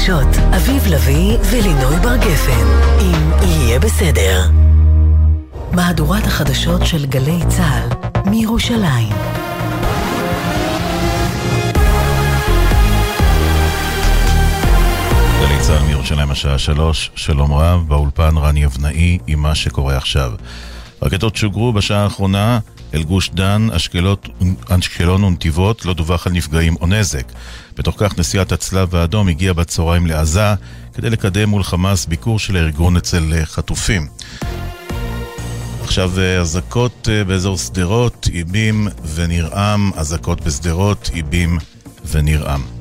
החדשות, אביב לביא ולינוי בר גפן, אם יהיה בסדר. מהדורת החדשות של גלי צה"ל, מירושלים. גלי צה"ל מירושלים השעה שלוש, שלום רב, באולפן רני אבנאי עם מה שקורה עכשיו. רקטות שוגרו בשעה האחרונה אל גוש דן, אשקלות, אשקלון ונתיבות, לא דווח על נפגעים או נזק. בתוך כך נשיאת הצלב האדום הגיעה בצהריים לעזה כדי לקדם מול חמאס ביקור של הארגון אצל חטופים. עכשיו אזעקות באזור שדרות, איבים וניר-עם, אזעקות בשדרות, איבים וניר-עם.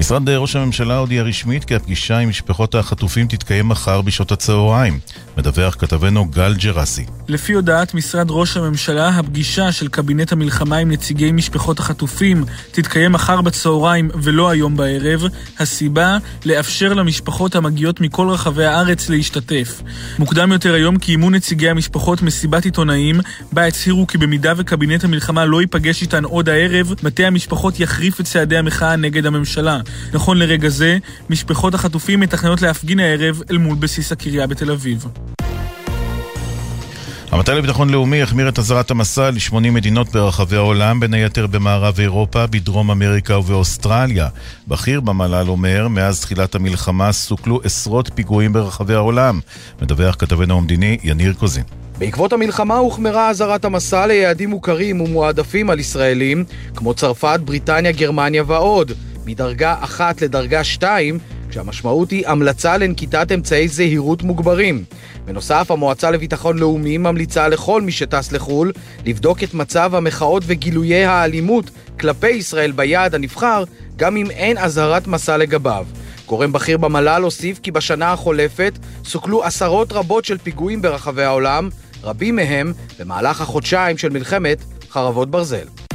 משרד ראש הממשלה הודיע רשמית כי הפגישה עם משפחות החטופים תתקיים מחר בשעות הצהריים. מדווח כתבנו גל ג'רסי. לפי הודעת משרד ראש הממשלה, הפגישה של קבינט המלחמה עם נציגי משפחות החטופים תתקיים מחר בצהריים ולא היום בערב. הסיבה, לאפשר למשפחות המגיעות מכל רחבי הארץ להשתתף. מוקדם יותר היום קיימו נציגי המשפחות מסיבת עיתונאים, בה הצהירו כי במידה וקבינט המלחמה לא ייפגש איתן עוד הערב, מטה המשפחות יחריף את צעדי המחאה נגד הממשלה. נכון לרגע זה, משפחות החטופים מתכננות להפגין הערב אל מול בסיס הקריה בתל אביב. המטה לביטחון לאומי החמיר את אזהרת המסע ל-80 מדינות ברחבי העולם, בין היתר במערב אירופה, בדרום אמריקה ובאוסטרליה. בכיר במל"ל אומר, מאז תחילת המלחמה סוכלו עשרות פיגועים ברחבי העולם. מדווח כתבנו המדיני יניר קוזין. בעקבות המלחמה הוחמרה אזהרת המסע ליעדים מוכרים ומועדפים על ישראלים, כמו צרפת, בריטניה, גרמניה ועוד. מדרגה אחת לדרגה שתיים, כשהמשמעות היא המלצה לנקיטת אמצעי זהירות מוגברים. בנוסף, המועצה לביטחון לאומי ממליצה לכל מי שטס לחו"ל לבדוק את מצב המחאות וגילויי האלימות כלפי ישראל ביעד הנבחר, גם אם אין אזהרת מסע לגביו. גורם בכיר במל"ל הוסיף כי בשנה החולפת סוכלו עשרות רבות של פיגועים ברחבי העולם, רבים מהם במהלך החודשיים של מלחמת חרבות ברזל.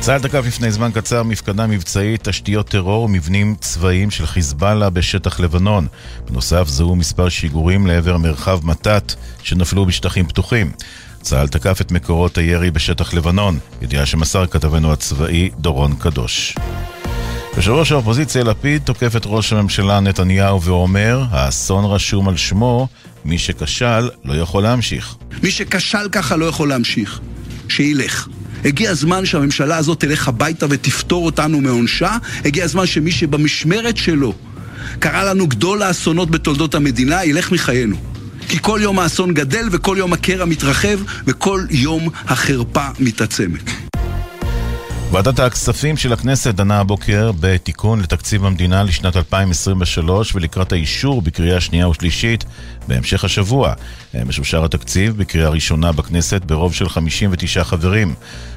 צה"ל תקף לפני זמן קצר מפקדה מבצעית, תשתיות טרור ומבנים צבאיים של חיזבאללה בשטח לבנון. בנוסף זוהו מספר שיגורים לעבר מרחב מתת שנפלו בשטחים פתוחים. צה"ל תקף את מקורות הירי בשטח לבנון, ידיעה שמסר כתבנו הצבאי דורון קדוש. יושב ראש האופוזיציה לפיד תוקף את ראש הממשלה נתניהו ואומר, האסון רשום על שמו, מי שכשל לא יכול להמשיך. מי שכשל ככה לא יכול להמשיך. שילך. הגיע הזמן שהממשלה הזאת תלך הביתה ותפטור אותנו מעונשה. הגיע הזמן שמי שבמשמרת שלו קרא לנו גדול האסונות בתולדות המדינה, ילך מחיינו. כי כל יום האסון גדל וכל יום הקרע מתרחב וכל יום החרפה מתעצמת. ועדת הכספים של הכנסת דנה הבוקר בתיקון לתקציב המדינה לשנת 2023 ולקראת האישור בקריאה שנייה ושלישית בהמשך השבוע. משושר התקציב בקריאה ראשונה בכנסת ברוב של 59 חברים.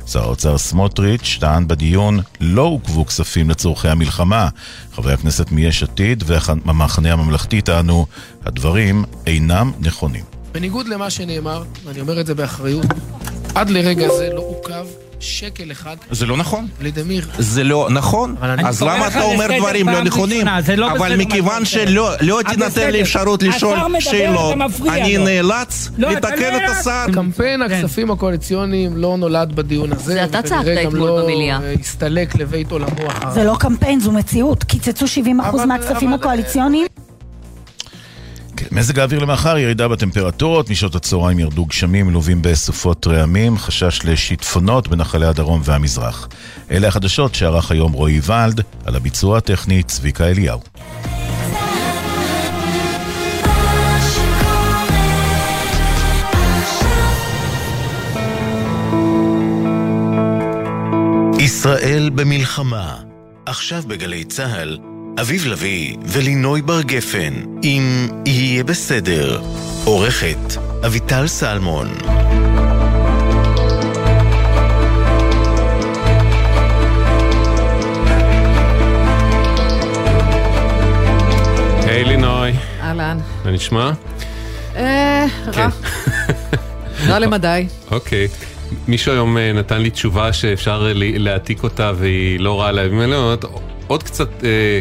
שר האוצר סמוטריץ' טען בדיון לא עוכבו כספים לצורכי המלחמה. חברי הכנסת מיש עתיד והמחנה הממלכתי טענו הדברים אינם נכונים. בניגוד למה שנאמר, ואני אומר את זה באחריות, עד לרגע זה לא עוכב שקל אחד. זה לא נכון. לדמיר. זה לא נכון. אז למה אתה אומר דברים לא נכונים? אבל מכיוון שלא תינתן לי אפשרות לשאול שאלות, אני נאלץ לתקן את השר. קמפיין הכספים הקואליציוניים לא נולד בדיון הזה. זה אתה צעקת אתמול במליאה. וכנראה גם לא הסתלק לבית עולמו אחר. זה לא קמפיין, זו מציאות. קיצצו 70% מהכספים הקואליציוניים. מזג האוויר למחר, ירידה בטמפרטורות, משעות הצהריים ירדו גשמים מלווים בסופות רעמים, חשש לשיטפונות בנחלי הדרום והמזרח. אלה החדשות שערך היום רועי ולד, על הביצוע הטכני צביקה אליהו. ישראל במלחמה, עכשיו בגלי צה"ל אביב לביא ולינוי בר גפן, אם יהיה בסדר. עורכת אביטל סלמון. היי לינוי. אהלן. מה נשמע? אה, רע. רע למדי. אוקיי. מישהו היום אה, נתן לי תשובה שאפשר להעתיק אותה והיא לא רעה לימים האלה. עוד קצת, אה,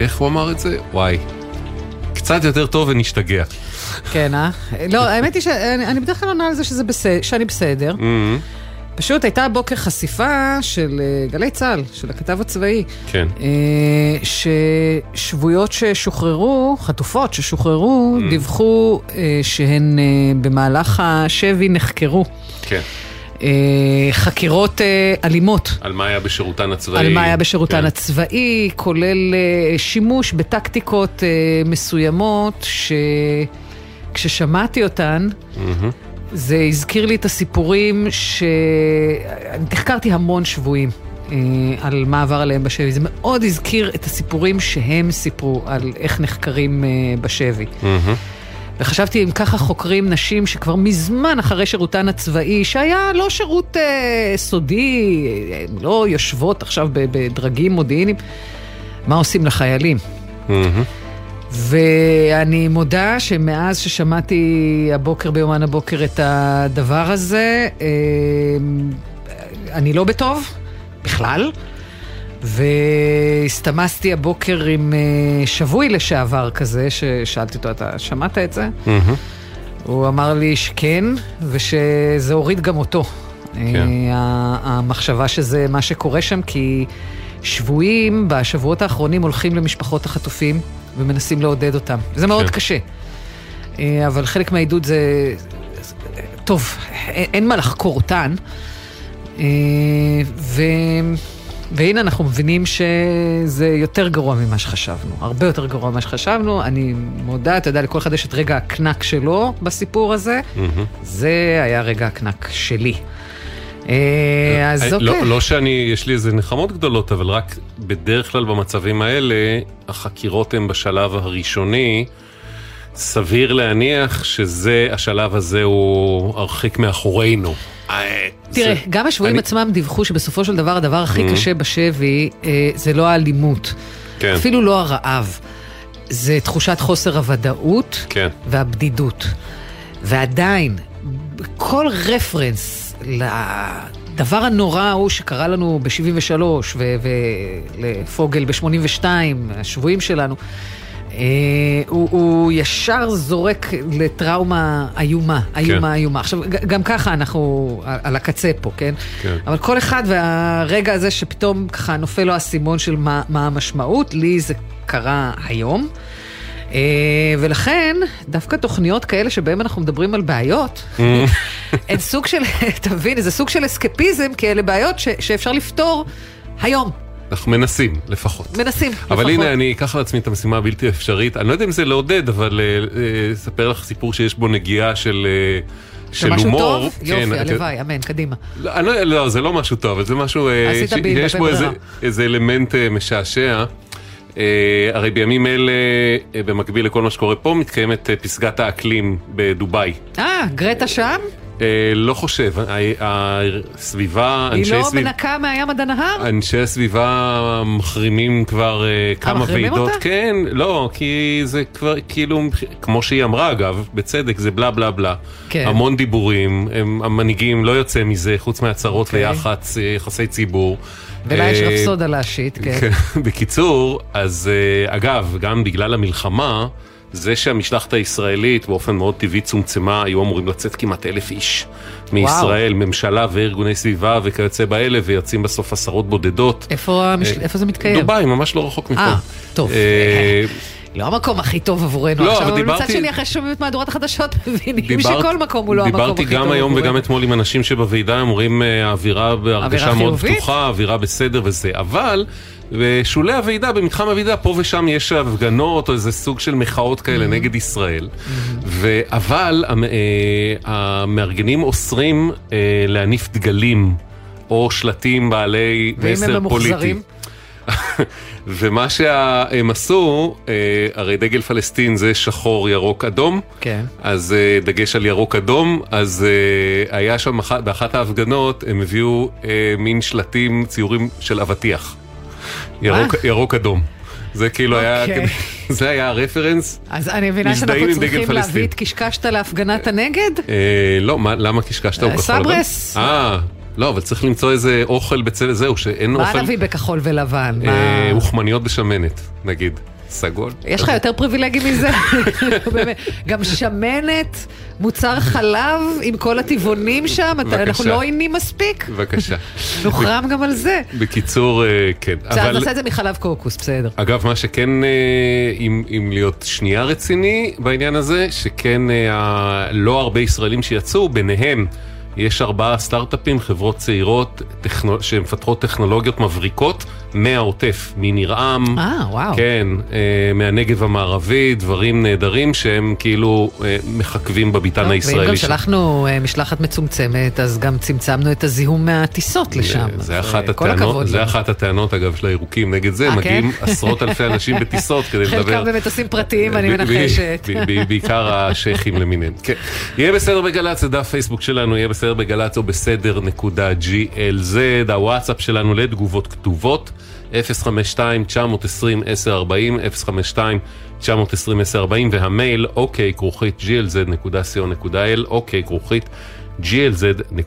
איך הוא אמר את זה? וואי. קצת יותר טוב ונשתגע. כן, אה? לא, האמת היא שאני בדרך כלל עונה על זה שזה בסדר, שאני בסדר. Mm-hmm. פשוט הייתה הבוקר חשיפה של אה, גלי צה"ל, של הכתב הצבאי. כן. ששבויות ששוחררו, חטופות ששוחררו, mm. דיווחו שהן במהלך השבי נחקרו. כן. חקירות אלימות. על מה היה בשירותן הצבאי. על מה היה בשירותן כן. הצבאי, כולל שימוש בטקטיקות מסוימות, שכששמעתי אותן, mm-hmm. זה הזכיר לי את הסיפורים ש... תחקרתי המון שבויים. אה, על מה עבר עליהם בשבי. זה מאוד הזכיר את הסיפורים שהם סיפרו על איך נחקרים אה, בשבי. Mm-hmm. וחשבתי אם ככה חוקרים נשים שכבר מזמן אחרי שירותן הצבאי, שהיה לא שירות אה, סודי, הן לא יושבות עכשיו בדרגים מודיעיניים, מה עושים לחיילים? Mm-hmm. ואני מודה שמאז ששמעתי הבוקר ביומן הבוקר את הדבר הזה, אמ, אני לא בטוב, בכלל. והסתמסתי הבוקר עם אה, שבוי לשעבר כזה, ששאלתי אותו, אתה שמעת את זה? Mm-hmm. הוא אמר לי שכן, ושזה הוריד גם אותו. כן. אה, המחשבה שזה מה שקורה שם, כי שבויים בשבועות האחרונים הולכים למשפחות החטופים. ומנסים לעודד אותם. זה מאוד כן. קשה. אה, אבל חלק מהעידוד זה... טוב, אין מה לחקור אותן. ו... והנה אנחנו מבינים שזה יותר גרוע ממה שחשבנו, הרבה יותר גרוע ממה שחשבנו. אני מודה, אתה יודע, לכל אחד יש את רגע הקנק שלו בסיפור הזה. Mm-hmm. זה היה רגע הקנק שלי. אה, אז לא, אוקיי. לא שאני, יש לי איזה נחמות גדולות, אבל רק בדרך כלל במצבים האלה, החקירות הן בשלב הראשוני. סביר להניח שזה, השלב הזה הוא הרחיק מאחורינו. אה, תראה, זה, גם השבויים אני... עצמם דיווחו שבסופו של דבר הדבר הכי mm-hmm. קשה בשבי אה, זה לא האלימות. כן. אפילו לא הרעב. זה תחושת חוסר הוודאות כן. והבדידות. ועדיין, כל רפרנס לדבר הנורא ההוא שקרה לנו ב-73 ולפוגל ב-82, השבויים שלנו, הוא, הוא ישר זורק לטראומה איומה, איומה כן. איומה. עכשיו, גם ככה אנחנו על הקצה פה, כן? כן? אבל כל אחד והרגע הזה שפתאום ככה נופל לו האסימון של מה, מה המשמעות, לי זה קרה היום. אה, ולכן, דווקא תוכניות כאלה שבהן אנחנו מדברים על בעיות, mm. הן סוג של, תבין, זה סוג של אסקפיזם, כי אלה בעיות ש, שאפשר לפתור היום. אנחנו מנסים, לפחות. מנסים, אבל לפחות. אבל הנה, אני אקח על עצמי את המשימה הבלתי אפשרית. אני לא יודע אם זה לעודד, אבל אה, אספר לך סיפור שיש בו נגיעה של... של הומור. טוב? כן, יופי, הלוואי, אמן, קדימה. לא, לא, לא, זה לא משהו טוב, זה משהו... עשית בי, יש בו איזה, איזה אלמנט משעשע. הרי בימים אלה, במקביל לכל מה שקורה פה, מתקיימת פסגת האקלים בדובאי. אה, גרטה שם? Uh, לא חושב, הסביבה, אנשי סביבה... היא לא מנקה מהים עד הנהר? אנשי הסביבה מחרימים כבר uh, כמה ועידות. אותה? כן, לא, כי זה כבר כאילו, כמו שהיא אמרה אגב, בצדק, זה בלה בלה בלה. כן. המון דיבורים, הם, המנהיגים לא יוצא מזה, חוץ מהצהרות okay. אוקיי. ליח"צ, יחסי ציבור. ולה יש אה, רפסודה להשית, כן. בקיצור, אז אה, אגב, גם בגלל המלחמה, זה שהמשלחת הישראלית באופן מאוד טבעי צומצמה, היו אמורים לצאת כמעט אלף איש מישראל, וואו. ממשלה וארגוני סביבה וכיוצא באלה, ויוצאים בסוף עשרות בודדות. איפה, המש... איפה זה מתקיים? דובאי, ממש לא רחוק מפה. אה, טוב. לא המקום הכי טוב עבורנו לא, עכשיו, אבל דיברתי... מצד שני, אחרי ששומעים את מהדורת החדשות, מבינים דיברת... שכל מקום הוא לא המקום הכי טוב עבורנו. דיברתי גם היום וגם אתמול עם אנשים שבוועידה, הם אומרים אה, האווירה בהרגשה מאוד פתוחה, אווירה בסדר וזה, אבל... בשולי הוועידה, במתחם הוועידה, פה ושם יש הפגנות או איזה סוג של מחאות כאלה mm-hmm. נגד ישראל. Mm-hmm. ו... אבל אה, המארגנים אוסרים אה, להניף דגלים או שלטים בעלי מסר פוליטי. ומה שהם עשו, אה, הרי דגל פלסטין זה שחור, ירוק, אדום. כן. אז אה, דגש על ירוק, אדום. אז אה, היה שם, באחת ההפגנות, הם הביאו מין שלטים, ציורים של אבטיח. ירוק, ירוק, אדום. זה כאילו okay. היה, אוקיי. זה היה הרפרנס. אז אני מבינה שאנחנו צריכים להביא את קישקשתא להפגנת הנגד? אה, לא, מה, למה קישקשתא הוא כחול לבן? סברס. אה. לא, אבל צריך למצוא איזה אוכל בצבע, זהו, שאין מה אוכל... מה נביא בכחול ולבן? אה, אוכמניות בשמנת, נגיד. סגול. יש לך יותר פריבילגי מזה? גם שמנת, מוצר חלב עם כל הטבעונים שם, אנחנו לא עינים מספיק? בבקשה. נוחרם גם על זה. בקיצור, אה, כן. בסדר, נעשה את זה מחלב קוקוס, בסדר. אגב, מה שכן, אה, אם להיות שנייה רציני בעניין הזה, שכן לא הרבה ישראלים שיצאו, ביניהם יש ארבעה סטארט-אפים, חברות צעירות טכנו... שמפתחות טכנולוגיות מבריקות מהעוטף, מניר-עם, אה, וואו. כן, אה, מהנגב המערבי, דברים נהדרים שהם כאילו אה, מחכבים בביתן הישראלי. ואם גם שלחנו אה, משלחת מצומצמת, אז גם צמצמנו את הזיהום מהטיסות לשם. זה, אחת, הטענות, זה אחת הטענות, אגב, של הירוקים נגד זה, מגיעים כן? עשרות אלפי אנשים בטיסות כדי לדבר. חלקם במטוסים פרטיים, אני מנחשת. בעיקר השייחים למיניהם. כן. יהיה בסדר בגל"צ, זה דף פייסבוק שלנו, יהיה בסדר בגל"צ או בסדר נקודה glz, הוואטסאפ שלנו לתגובות כתובות. 052-920-1040, 052-920-1040 והמייל אוקיי כרוכית glz.co.il, אוקיי כרוכית glz.co.il.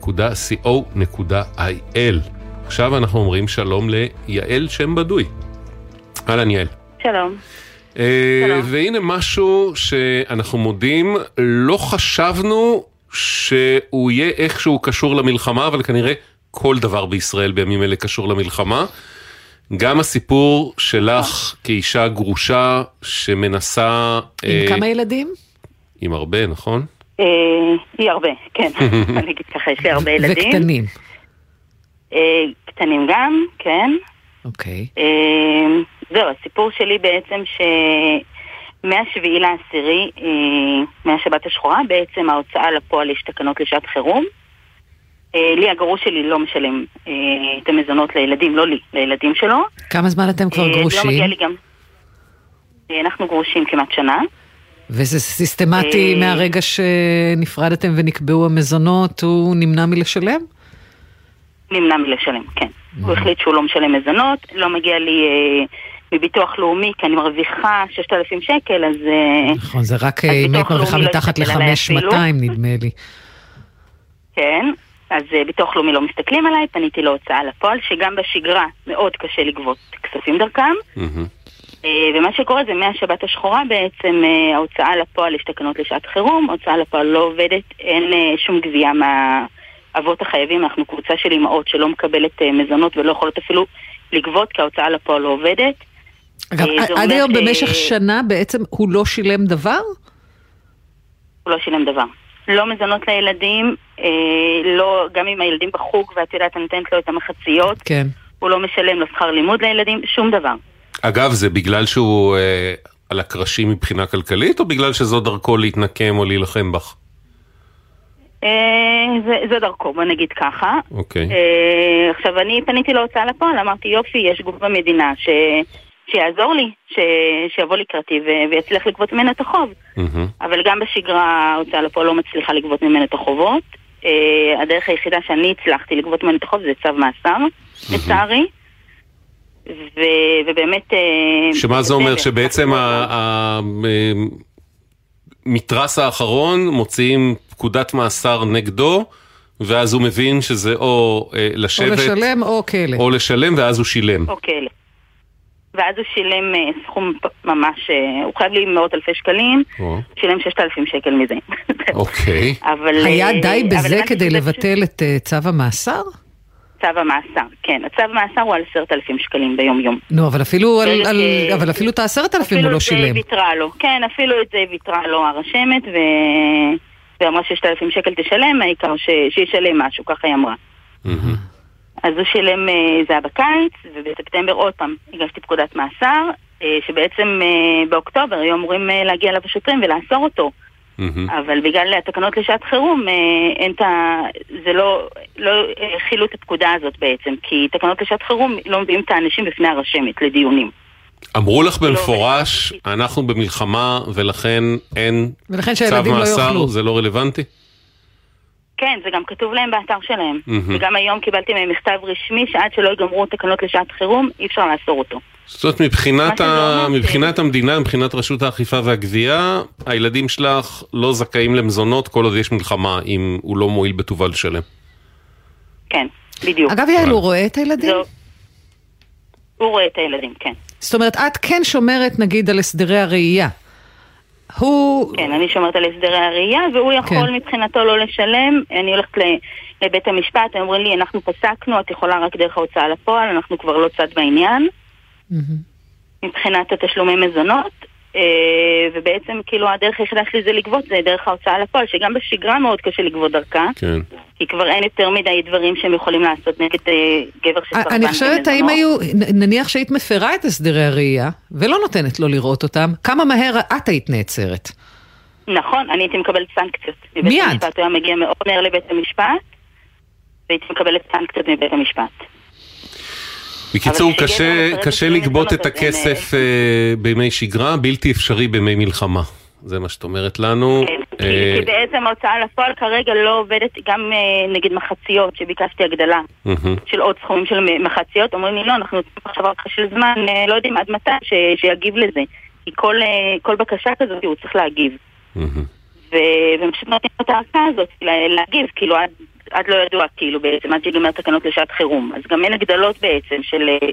עכשיו אנחנו אומרים שלום ליעל שם בדוי. אהלן יעל. שלום. Uh, והנה משהו שאנחנו מודים, לא חשבנו שהוא יהיה איכשהו קשור למלחמה, אבל כנראה כל דבר בישראל בימים אלה קשור למלחמה. גם הסיפור שלך כאישה גרושה שמנסה... עם אה, כמה ילדים? עם הרבה, נכון? אה, היא הרבה, כן. אני אגיד ככה, יש לי הרבה ילדים. וקטנים. אה, קטנים גם, כן. אוקיי. אה, זהו, הסיפור שלי בעצם ש... מהשביעי לעשירי, אה, מהשבת השחורה, בעצם ההוצאה לפועל יש תקנות לשעת חירום. אה, לי הגרוש שלי לא משלם אה, את המזונות לילדים, לא לי, לילדים שלו. כמה זמן אתם כבר גרושים? לא מגיע לי גם... אנחנו גרושים כמעט שנה. וזה סיסטמטי מהרגע שנפרדתם ונקבעו המזונות, הוא נמנע מלשלם? נמנע מלשלם, כן. הוא החליט שהוא לא משלם מזונות, לא מגיע לי מביטוח לאומי, כי אני מרוויחה 6,000 שקל, אז... נכון, זה רק אם היית מרוויחה לא מתחת ל-5,200 נדמה לי. כן, אז uh, ביטוח לאומי לא מסתכלים עליי, פניתי להוצאה לפועל, שגם בשגרה מאוד קשה לגבות כספים דרכם. ומה שקורה זה מהשבת השחורה בעצם ההוצאה לפועל, יש תקנות לשעת חירום, ההוצאה לפועל לא עובדת, אין שום גבייה מהאבות החייבים, אנחנו קבוצה של אימהות שלא מקבלת מזונות ולא יכולות אפילו לגבות כי ההוצאה לפועל לא עובדת. אגב, uh, עד היום ש... במשך שנה בעצם הוא לא שילם דבר? הוא לא שילם דבר. לא מזונות לילדים, אה, לא, גם אם הילדים בחוג ואת יודעת, אני נותנת לו את המחציות, כן. הוא לא משלם לו שכר לימוד לילדים, שום דבר. אגב, זה בגלל שהוא אה, על הקרשים מבחינה כלכלית, או בגלל שזו דרכו להתנקם או להילחם בך? אה, זה, זה דרכו, בוא נגיד ככה. אוקיי. אה, עכשיו, אני פניתי להוצאה לפועל, אמרתי, יופי, יש גוף במדינה ש... שיעזור לי, ש... שיבוא לקראתי ו... ויצליח לגבות ממנה את החוב. Mm-hmm. אבל גם בשגרה ההוצאה לפועל לא מצליחה לגבות ממנה את החובות. Uh, הדרך היחידה שאני הצלחתי לגבות ממנה את החוב זה צו מאסר, mm-hmm. לצערי. ו... ובאמת... Uh, שמה זה אומר? שבעצם המתרס האחרון מוציאים פקודת מאסר נגדו? ואז הוא מבין שזה או אה, לשבת... או לשלם או כלא. או לשלם ואז הוא שילם. או כלא. ואז הוא שילם אה, סכום ממש, אה, הוא חייב לי מאות אלפי שקלים, הוא שילם ששת אלפים שקל מזה. אוקיי. אבל... היה אה, די בזה כדי לבטל את צו המאסר? צו המאסר, כן. הצו המאסר הוא על עשרת אלפים שקלים ביום יום. נו, אבל אפילו, על, על, אבל אפילו את העשרת אלפים הוא לא שילם. אפילו את זה ויתרה לו, כן, אפילו את זה ויתרה לו הרשמת, ו... ואמרה ששת אלפים שקל תשלם, העיקר ש... שישלם משהו, ככה היא אמרה. אז הוא שילם, אה, זה היה בקיץ, ובספטמבר עוד פעם הגשתי פקודת מאסר, אה, שבעצם אה, באוקטובר היו אמורים להגיע אליו השוטרים ולאסור אותו. Mm-hmm. אבל בגלל התקנות לשעת חירום, אין את ה... זה לא... לא הכילו את הפקודה הזאת בעצם, כי תקנות לשעת חירום לא מביאים את האנשים בפני הרשמת לדיונים. אמרו לך לא, במפורש, אנחנו במלחמה ולכן אין צו לא מאסר, זה לא רלוונטי? כן, זה גם כתוב להם באתר שלהם. Mm-hmm. וגם היום קיבלתי מהם מכתב רשמי שעד שלא יגמרו תקנות לשעת חירום, אי אפשר לאסור אותו. זאת אומרת, מבחינת, ה... מבחינת המדינה, מבחינת רשות האכיפה והגבייה, הילדים שלך לא זכאים למזונות כל עוד יש מלחמה, אם הוא לא מועיל בטובה לשלם. כן, בדיוק. אגב, יעל, הוא רואה את הילדים? זו... הוא רואה את הילדים, כן. זאת אומרת, את כן שומרת נגיד על הסדרי הראייה. הוא... כן, אני שומרת על הסדרי הראייה, והוא יכול כן. מבחינתו לא לשלם. אני הולכת לבית המשפט, הם אומרים לי, אנחנו פסקנו, את יכולה רק דרך ההוצאה לפועל, אנחנו כבר לא צד בעניין. Mm-hmm. מבחינת התשלומי מזונות. אה, ובעצם כאילו הדרך היחידה שלי זה לגבות, זה דרך ההוצאה לפועל, שגם בשגרה מאוד קשה לגבות דרכה. כן. כי כבר אין יותר מדי דברים שהם יכולים לעשות נגד אה, גבר שסרבן אני חושבת, האם היו, נניח שהיית מפרה את הסדרי הראייה, ולא נותנת לו לראות אותם, כמה מהר את היית נעצרת? נכון, אני הייתי מקבלת סנקציות. מיד. מבית המשפט היה מגיע מאוד מהר לבית המשפט, והייתי מקבלת סנקציות מבית המשפט. בקיצור, קשה, קשה לגבות את הכסף uh, בימי שגרה, בלתי אפשרי בימי מלחמה. זה מה שאת אומרת לנו. כן, כי אה, בעצם ההוצאה לפועל כרגע לא עובדת גם אה, נגד מחציות, שביקשתי הגדלה של עוד סכומים של מחציות. אומרים לי, לא, אנחנו עכשיו רק של זמן, לא יודעים עד מתי שיגיב לזה. כי כל בקשה כזאת הוא צריך להגיב. והם פשוט נותנים את ההרצאה הזאת להגיב, כאילו עד עד לא ידוע, כאילו, בעצם, עד שיגמר תקנות לשעת חירום. אז גם אין הגדלות בעצם של... אה,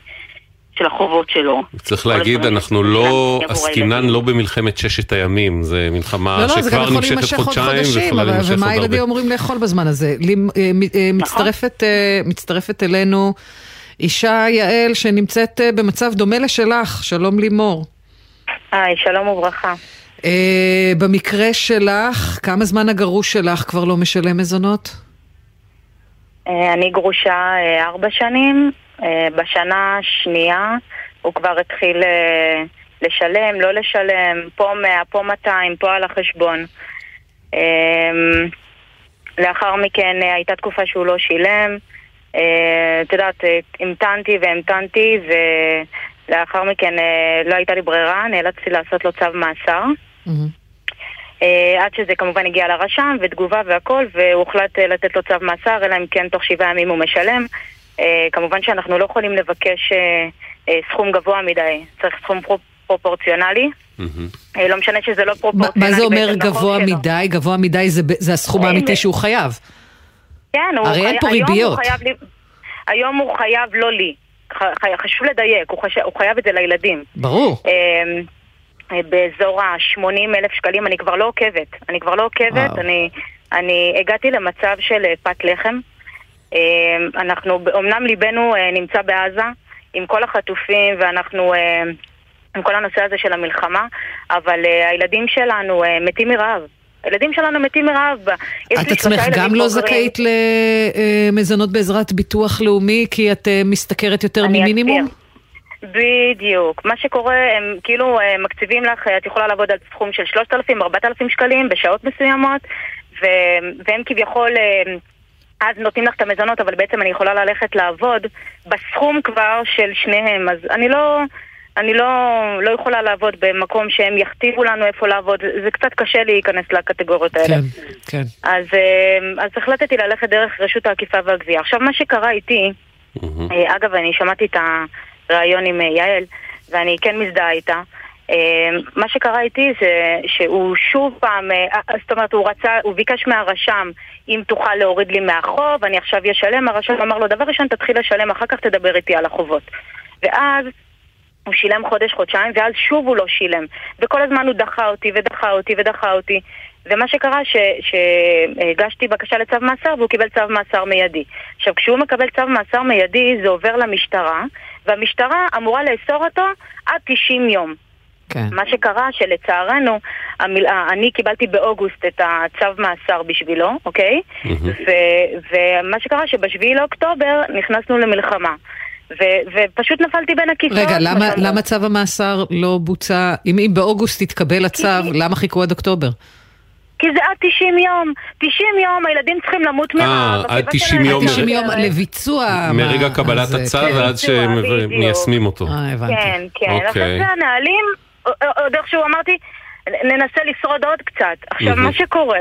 של החובות שלו. צריך להגיד, אנחנו לא, עסקינן לא במלחמת ששת הימים, זה מלחמה לא, לא, שכבר נמשכת חודשיים ויכולה להימשך עוד הרבה. ומה הילדים אומרים לאכול בזמן הזה? אה, אה, נכון. מצטרפת, מצטרפת אלינו אישה יעל שנמצאת במצב דומה לשלך, שלום לימור. היי, שלום וברכה. במקרה שלך, כמה זמן הגרוש שלך כבר לא משלם מזונות? אה, אני גרושה אה, ארבע שנים, אה, בשנה השנייה הוא כבר התחיל לשלם, לא לשלם, פה 100, פה 200, פה על החשבון. לאחר מכן הייתה תקופה שהוא לא שילם. את יודעת, המתנתי והמתנתי ולאחר מכן לא הייתה לי ברירה, נאלצתי לעשות לו צו מאסר. Mm-hmm. אה, עד שזה כמובן הגיע לרשם ותגובה והכל, והוחלט אה, לתת לו צו מאסר, אלא אם כן תוך שבעה ימים הוא משלם. אה, כמובן שאנחנו לא יכולים לבקש סכום גבוה מדי, צריך סכום פרופורציונלי. לא משנה שזה לא פרופורציונלי. מה זה אומר גבוה מדי? גבוה מדי זה הסכום האמיתי שהוא חייב. כן, הוא הרי אין פה ריביות. היום הוא חייב לא לי. חשוב לדייק, הוא חייב את זה לילדים. ברור. באזור ה-80 אלף שקלים, אני כבר לא עוקבת. אני כבר לא עוקבת, אני, אני הגעתי למצב של אה, פת לחם. אה, אנחנו, אמנם ליבנו אה, נמצא בעזה עם כל החטופים ואנחנו... עם כל הנושא הזה של המלחמה, אבל הילדים שלנו מתים מרעב. הילדים שלנו מתים מרעב. את עצמך גם לא זכאית למזונות בעזרת ביטוח לאומי כי את משתכרת יותר ממינימום? אסביר. בדיוק. מה שקורה, הם כאילו הם מקציבים לך, את יכולה לעבוד על סכום של 3,000, 4,000 שקלים בשעות מסוימות, ו... והם כביכול... אה, אז נותנים לך את המזונות, אבל בעצם אני יכולה ללכת לעבוד בסכום כבר של שניהם. אז אני לא, אני לא, לא יכולה לעבוד במקום שהם יכתיבו לנו איפה לעבוד. זה קצת קשה להיכנס לקטגוריות האלה. כן, כן. אז, אה, אז החלטתי ללכת דרך רשות האכיפה והגבייה. עכשיו, מה שקרה איתי, mm-hmm. אגב, אני שמעתי את ה... ראיון עם אה, יעל, ואני כן מזדהה איתה. אה, מה שקרה איתי זה שהוא שוב פעם, אה, זאת אומרת, הוא רצה, הוא ביקש מהרשם אם תוכל להוריד לי מהחוב, אני עכשיו אשלם, הרשם אמר לו, דבר ראשון תתחיל לשלם, אחר כך תדבר איתי על החובות. ואז הוא שילם חודש, חודשיים, ואז שוב הוא לא שילם. וכל הזמן הוא דחה אותי ודחה אותי ודחה אותי. ומה שקרה, שהגשתי בקשה לצו מאסר והוא קיבל צו מאסר מיידי. עכשיו, כשהוא מקבל צו מאסר מיידי, זה עובר למשטרה, והמשטרה אמורה לאסור אותו עד 90 יום. כן. מה שקרה שלצערנו, המיל... אני קיבלתי באוגוסט את הצו מאסר בשבילו, אוקיי? Mm-hmm. ו- ומה שקרה שבשביעי לאוקטובר נכנסנו למלחמה. ו- ופשוט נפלתי בין הכיסאות. רגע, למה, למה צו המאסר לא בוצע? אם, אם באוגוסט התקבל הצו, למה חיכו עד אוקטובר? כי זה עד 90 יום. 90 יום, הילדים צריכים למות מרעב. אה, עד 90 יום. 90 יום לביצוע. מרגע קבלת הצו כן. ועד שמיישמים אותו. אה, הבנתי. כן, כן. עכשיו אוקיי. זה הנהלים, עוד איכשהו אמרתי, ננסה לשרוד עוד קצת. עכשיו, מה שקורה,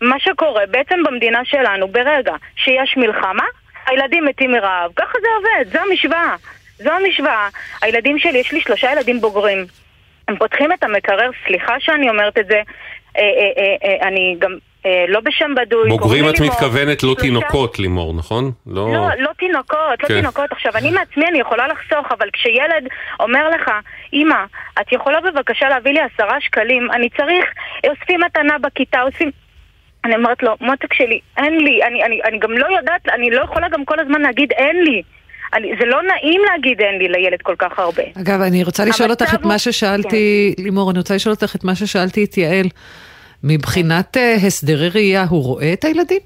מה שקורה, בעצם במדינה שלנו, ברגע שיש מלחמה, הילדים מתים מרעב. ככה זה עובד, זו המשוואה. זו המשוואה. הילדים שלי, יש לי שלושה ילדים בוגרים. הם פותחים את המקרר, סליחה שאני אומרת את זה, אני גם אה, לא בשם בדוי. בוגרים את מתכוונת לא תינוקות, לימור, נכון? לא, לא, לא תינוקות, לא כן. תינוקות. עכשיו, אני מעצמי, אני יכולה לחסוך, אבל כשילד אומר לך, אמא, את יכולה בבקשה להביא לי עשרה שקלים, אני צריך, אוספים מתנה בכיתה, אוספים... אני אומרת לו, מותק שלי, אין לי, אני, אני, אני גם לא יודעת, אני לא יכולה גם כל הזמן להגיד אין לי. אני, זה לא נעים להגיד אין לי לילד כל כך הרבה. אגב, אני רוצה לשאול אותך את מה ששאלתי, כן. לימור, אני רוצה לשאול אותך את מה ששאלתי את יעל. מבחינת uh, הסדרי ראייה, הוא רואה את הילדים?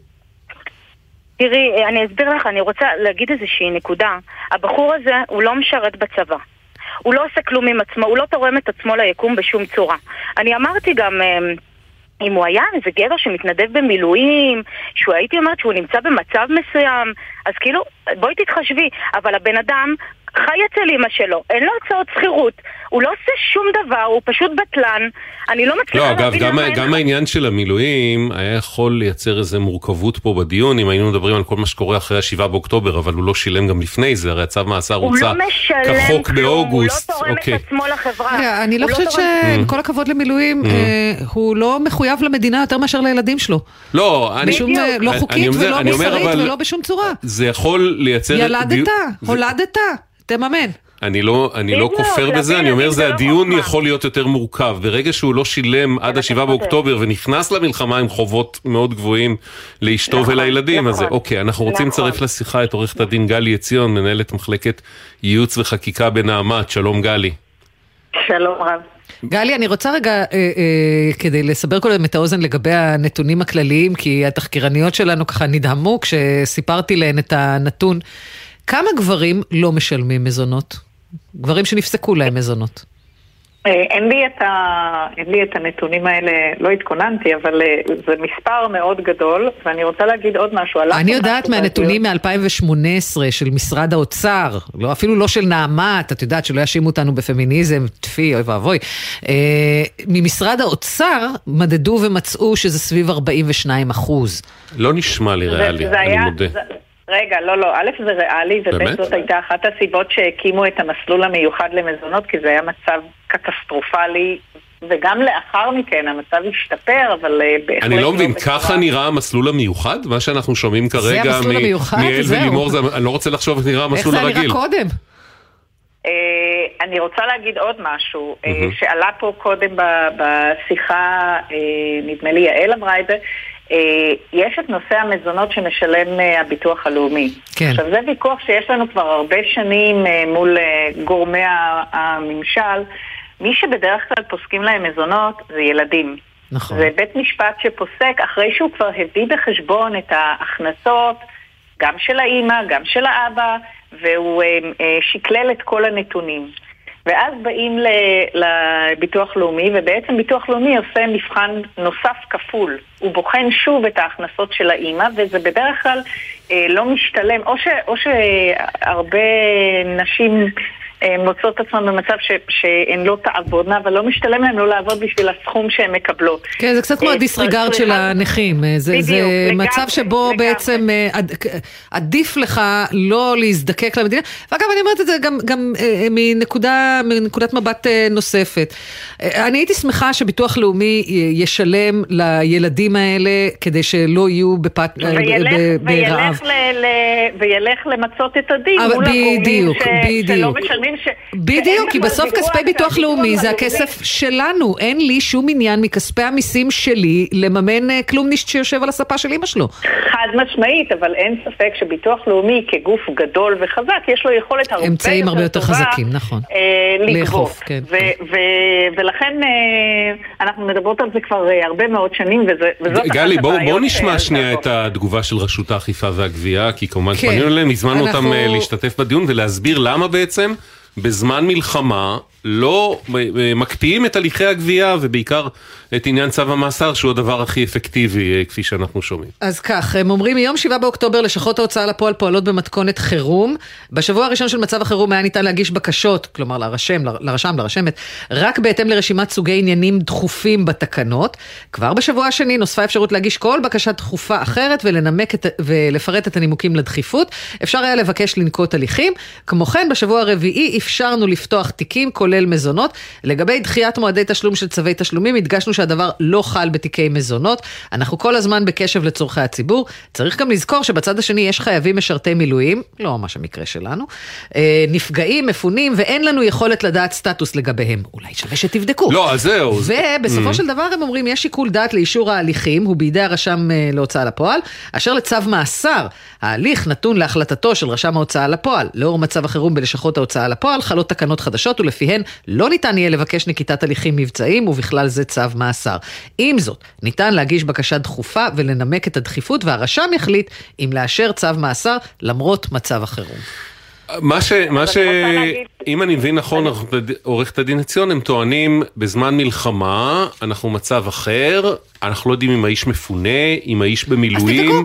תראי, אני אסביר לך, אני רוצה להגיד איזושהי נקודה. הבחור הזה, הוא לא משרת בצבא. הוא לא עושה כלום עם עצמו, הוא לא תורם את עצמו ליקום בשום צורה. אני אמרתי גם... אם הוא היה איזה גבר שמתנדב במילואים, שהוא הייתי אומרת שהוא נמצא במצב מסוים, אז כאילו, בואי תתחשבי, אבל הבן אדם חי אצל אמא שלו, אין לו הצעות שכירות, הוא לא עושה שום דבר, הוא פשוט בטלן. אני לא מצליחה לא, להבין למה... לא, אגב, גם העניין של המילואים היה יכול לייצר איזה מורכבות פה בדיון, אם היינו מדברים על כל מה שקורה אחרי ה-7 באוקטובר, אבל הוא לא שילם גם לפני זה, הרי הצו מאסר הוצא כחוק באוגוסט. הוא לא תורם את עצמו לחברה. אני לא, לא חושבת שעם כל הכבוד למילואים, mm. אה, הוא לא מחויב למדינה יותר מאשר לילדים שלו. לא, אני... בשום, אה, לא חוקית ולא מוסרית ולא בשום צורה. זה יכול לייצר... ילדת, הולדת. תממן. אני לא, אני לא כופר בזה, אני אומר זה לא הדיון יכול להיות יותר מורכב. ברגע שהוא לא שילם עד השבעה באוקטובר ונכנס למלחמה עם חובות מאוד גבוהים לאשתו נכון, ולילדים, אז נכון. אוקיי, אנחנו רוצים לצרף נכון. לשיחה את עורכת הדין גלי עציון, מנהלת מחלקת ייעוץ וחקיקה בנעמת. שלום גלי. שלום רב. גלי, אני רוצה רגע, אה, אה, כדי לסבר קודם את האוזן לגבי הנתונים הכלליים, כי התחקירניות שלנו ככה נדהמו כשסיפרתי להן את הנתון. כמה גברים לא משלמים מזונות? גברים שנפסקו להם מזונות. אה, אין לי, את ה... אין לי את הנתונים האלה, לא התכוננתי, אבל אה, זה מספר מאוד גדול, ואני רוצה להגיד עוד משהו. אני יודעת מהנתונים מ-2018 של משרד האוצר, לא, אפילו לא של נעמת, את יודעת שלא יאשימו אותנו בפמיניזם, טפי, אוי ואבוי. אה, ממשרד האוצר מדדו ומצאו שזה סביב 42 אחוז. לא נשמע לי ריאלי, אני היה, מודה. זה... רגע, לא, לא, א' זה ריאלי, וב' זאת הייתה אחת הסיבות שהקימו את המסלול המיוחד למזונות, כי זה היה מצב קטסטרופלי וגם לאחר מכן המצב השתפר, אבל אה, בהחלט... אני לא מבין, ככה נראה המסלול המיוחד? מה שאנחנו שומעים כרגע מאל ולימור, אני לא רוצה לחשוב איך נראה המסלול הרגיל. איך זה נראה קודם? אה, אני רוצה להגיד עוד משהו, אה, שעלה פה קודם בשיחה, נדמה לי יעל אמרה את זה, יש את נושא המזונות שמשלם אה, הביטוח הלאומי. כן. עכשיו זה ויכוח שיש לנו כבר הרבה שנים אה, מול גורמי הממשל. מי שבדרך כלל פוסקים להם מזונות זה ילדים. נכון. זה בית משפט שפוסק אחרי שהוא כבר הביא בחשבון את ההכנסות, גם של האימא, גם של האבא, והוא שקלל את כל הנתונים. ואז באים לביטוח לאומי, ובעצם ביטוח לאומי עושה מבחן נוסף כפול. הוא בוחן שוב את ההכנסות של האימא, וזה בדרך כלל אה, לא משתלם, או, ש, או שהרבה נשים מוצאות עצמן במצב ש, שהן לא תעבודנה, אבל לא משתלם להן לא לעבוד בשביל הסכום שהן מקבלות. כן, זה קצת כמו אה, הדיסריגרד של הנכים. אה, זה, בדיוק, זה לגמרי, מצב שבו לגמרי. בעצם אה, עד, עדיף לך לא להזדקק למדינה. ואגב, אני אומרת את זה גם, גם מנקודה, מנקודת מבט נוספת. אני הייתי שמחה שביטוח לאומי ישלם לילדים האלה כדי שלא יהיו בפת... וילך, ברעב. וילך, ל, ל, וילך למצות את הדין מול הגורמים שלא משלמים ש... בדיוק, כי בסוף כספי ביטוח לאומי זה הכסף שלנו. אין לי שום עניין מכספי המיסים שלי לממן אה, כלומנישט שיושב על הספה של אמא שלו. חד משמעית, אבל אין ספק שביטוח לאומי כגוף גדול וחזק, יש לו יכולת הרבה אמצעים הרבה יותר חזקים, נכון. אה, לאכוף, כן. כן. ולכן אה, אנחנו מדברות על זה כבר הרבה מאוד שנים, וזאת גלי, בואו בוא נשמע שנייה את התגובה של רשות האכיפה והגבייה, כי כמובן כן. פנינו אליהם, הזמנו. אותם להשתתף בדיון ולהסביר למה בעצם בזמן מלחמה לא מקפיאים את הליכי הגבייה ובעיקר את עניין צו המאסר שהוא הדבר הכי אפקטיבי אה, כפי שאנחנו שומעים. אז כך, הם אומרים מיום 7 באוקטובר לשכות ההוצאה לפועל פועלות במתכונת חירום. בשבוע הראשון של מצב החירום היה ניתן להגיש בקשות, כלומר לרשם, לרשם, לרשמת, רק בהתאם לרשימת סוגי עניינים דחופים בתקנות. כבר בשבוע השני נוספה אפשרות להגיש כל בקשה דחופה אחרת ולנמק את, ולפרט את הנימוקים לדחיפות. אפשר היה לבקש לנקוט הליכים. כמו כן, בשבוע הרביעי אפשרנו לפתוח תיקים, כולל מזונות. לגבי דחיית מועדי תשלום של צווי תשלומים, הדגשנו שהדבר לא חל בתיקי מזונות. אנחנו כל הזמן בקשב לצורכי הציבור. צריך גם לזכור שבצד השני יש חייבים משרתי מילואים, לא ממש המקרה שלנו, אה, נפגעים, מפונים, ואין לנו יכולת לדעת סטטוס לגביהם. אולי שווה שתבדקו. לא, אז זהו. ובסופו mm. של דבר הם אומרים, יש שיקול דעת לאישור ההליכים, הוא בידי הרשם אה, להוצאה לפועל, אשר לצו מאסר. ההליך נתון להחלטתו של רשם ההוצאה לפועל. לאור מצב החירום בלשכות ההוצאה לפועל, חלות תקנות חדשות ולפיהן לא ניתן יהיה לבקש נקיטת הליכים מבצעיים ובכלל זה צו מאסר. עם זאת, ניתן להגיש בקשה דחופה ולנמק את הדחיפות והרשם יחליט אם לאשר צו מאסר למרות מצב החירום. מה ש... מה ש... אם אני מבין נכון, עורכת הדין עציון, הם טוענים בזמן מלחמה, אנחנו מצב אחר, אנחנו לא יודעים אם האיש מפונה, אם האיש במילואים.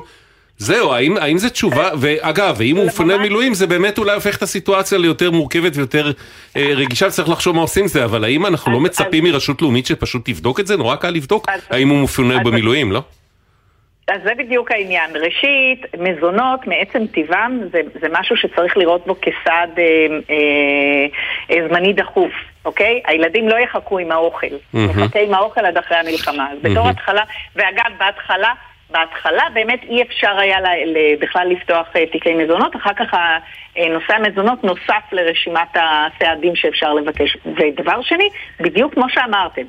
זהו, האם, האם זה תשובה, ואגב, אם הוא מפונה מילואים, זה באמת אולי הופך את הסיטואציה ליותר מורכבת ויותר אה, רגישה, וצריך לחשוב מה עושים עם זה, אבל האם אנחנו לא מצפים מרשות לאומית שפשוט תבדוק את זה? נורא קל לבדוק האם הוא מפונה במילואים, לא? אז זה בדיוק העניין. ראשית, מזונות מעצם טבעם זה, זה משהו שצריך לראות בו כסעד אה, אה, אה, זמני דחוף, אוקיי? הילדים לא יחכו עם האוכל, mm-hmm. יחכה עם האוכל עד אחרי המלחמה. אז בתור mm-hmm. התחלה, ואגב, בהתחלה, בהתחלה באמת אי אפשר היה בכלל לפתוח אה, תיקי מזונות, אחר כך אה, נושא המזונות נוסף לרשימת הסעדים שאפשר לבקש. ודבר שני, בדיוק כמו שאמרתם,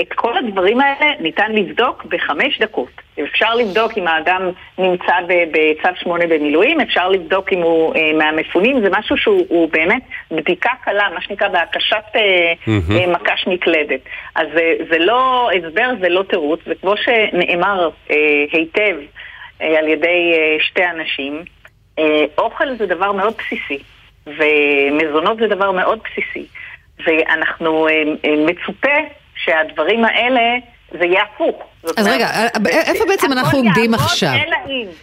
את כל הדברים האלה ניתן לבדוק בחמש דקות. אפשר לבדוק אם האדם נמצא בצו שמונה במילואים, אפשר לבדוק אם הוא אה, מהמפונים, זה משהו שהוא באמת בדיקה קלה, מה שנקרא בהקשת mm-hmm. מקש מקלדת. אז זה, זה לא הסבר, זה לא תירוץ, וכמו שנאמר היטב על ידי שתי אנשים, אוכל זה דבר מאוד בסיסי, ומזונות זה דבר מאוד בסיסי. ואנחנו מצופה שהדברים האלה, זה יהיה הפוך. אז רגע, אה, איפה בעצם אנחנו עומדים עכשיו?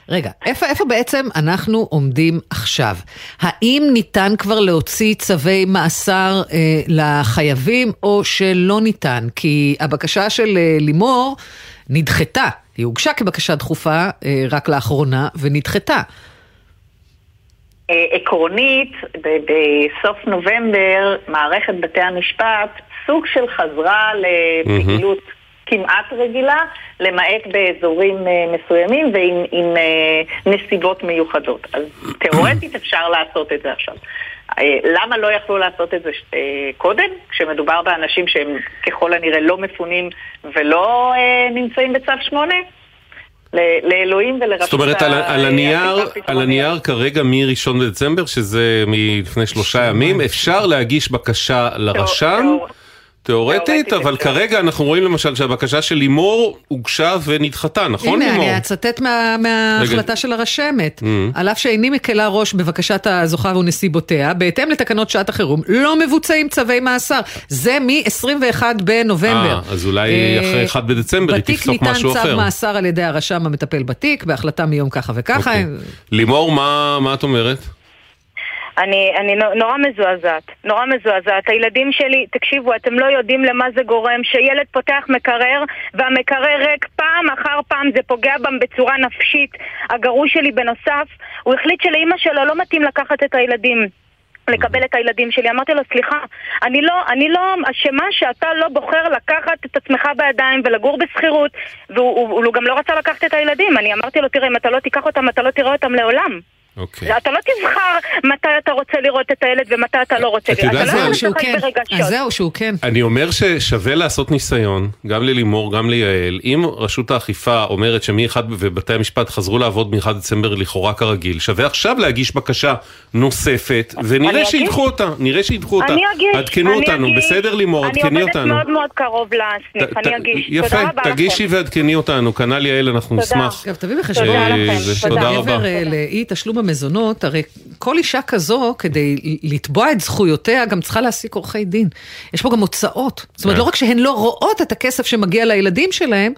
רגע, איפה, איפה בעצם אנחנו עומדים עכשיו? האם ניתן כבר להוציא צווי מאסר אה, לחייבים או שלא ניתן? כי הבקשה של אה, לימור נדחתה, היא הוגשה כבקשה דחופה אה, רק לאחרונה ונדחתה. אה, עקרונית, בסוף נובמבר מערכת בתי המשפט סוג של חזרה לפעילות mm-hmm. כמעט רגילה, למעט באזורים אה, מסוימים ועם עם, אה, נסיבות מיוחדות. אז תיאורטית אפשר לעשות את זה עכשיו. אה, למה לא יכלו לעשות את זה קודם, כשמדובר באנשים שהם ככל הנראה לא מפונים ולא נמצאים בצו 8? לאלוהים ולרשות זאת אומרת, על, על, הנייר, על הנייר כרגע מ-1 בדצמבר, שזה מלפני שלושה ימים, אפשר להגיש בקשה לרשם. תיאורטית, אבל כרגע אנחנו רואים למשל שהבקשה של לימור הוגשה ונדחתה, נכון לימור? הנה, אני אצטט מההחלטה של הרשמת. Mm. על אף שאיני מקלה ראש בבקשת הזוכה ונסיבותיה, בהתאם לתקנות שעת החירום, לא מבוצעים צווי מאסר. זה מ-21 בנובמבר. אה, אז אולי אה, אחרי 1 בדצמבר היא תפסוק משהו אחר. בתיק ניתן צו מאסר על ידי הרשם המטפל בתיק, בהחלטה מיום ככה וככה. אוקיי. לימור, מה את אומרת? אני, אני נורא מזועזעת, נורא מזועזעת. הילדים שלי, תקשיבו, אתם לא יודעים למה זה גורם, שילד פותח מקרר והמקרר ריק פעם אחר פעם, זה פוגע בם בצורה נפשית. הגרוש שלי בנוסף, הוא החליט שלאימא שלו לא מתאים לקחת את הילדים. לקבל את הילדים שלי. אמרתי לו, סליחה, אני לא, אני לא אשמה שאתה לא בוחר לקחת את עצמך בידיים ולגור בשכירות, והוא הוא, הוא גם לא רצה לקחת את הילדים. אני אמרתי לו, תראה, אם אתה לא תיקח אותם, אתה לא תראה אותם לעולם. אוקיי. אתה לא תבחר מתי אתה רוצה לראות את הילד ומתי אתה לא רוצה לראות. אתה לא שהוא כן. אז זהו, שהוא כן. אני אומר ששווה לעשות ניסיון, גם ללימור, גם ליעל. אם רשות האכיפה אומרת שמ-1 ובתי המשפט חזרו לעבוד מ-1 דצמבר לכאורה כרגיל, שווה עכשיו להגיש בקשה נוספת, ונראה שידחו אותה, נראה שידחו אותה. אני אגיש. עדכנו אותנו, בסדר לימור, עדכני אותנו. אני עובדת מאוד מאוד קרוב לסניף, אני אגיש. יפה, תגישי ועדכני אותנו, כנ"ל יעל, אנחנו נשמח. תביא בחשבון. תודה רבה. המזונות, הרי כל אישה כזו, כדי לתבוע את זכויותיה, גם צריכה להעסיק עורכי דין. יש פה גם הוצאות. זאת אומרת, כן. לא רק שהן לא רואות את הכסף שמגיע לילדים שלהם,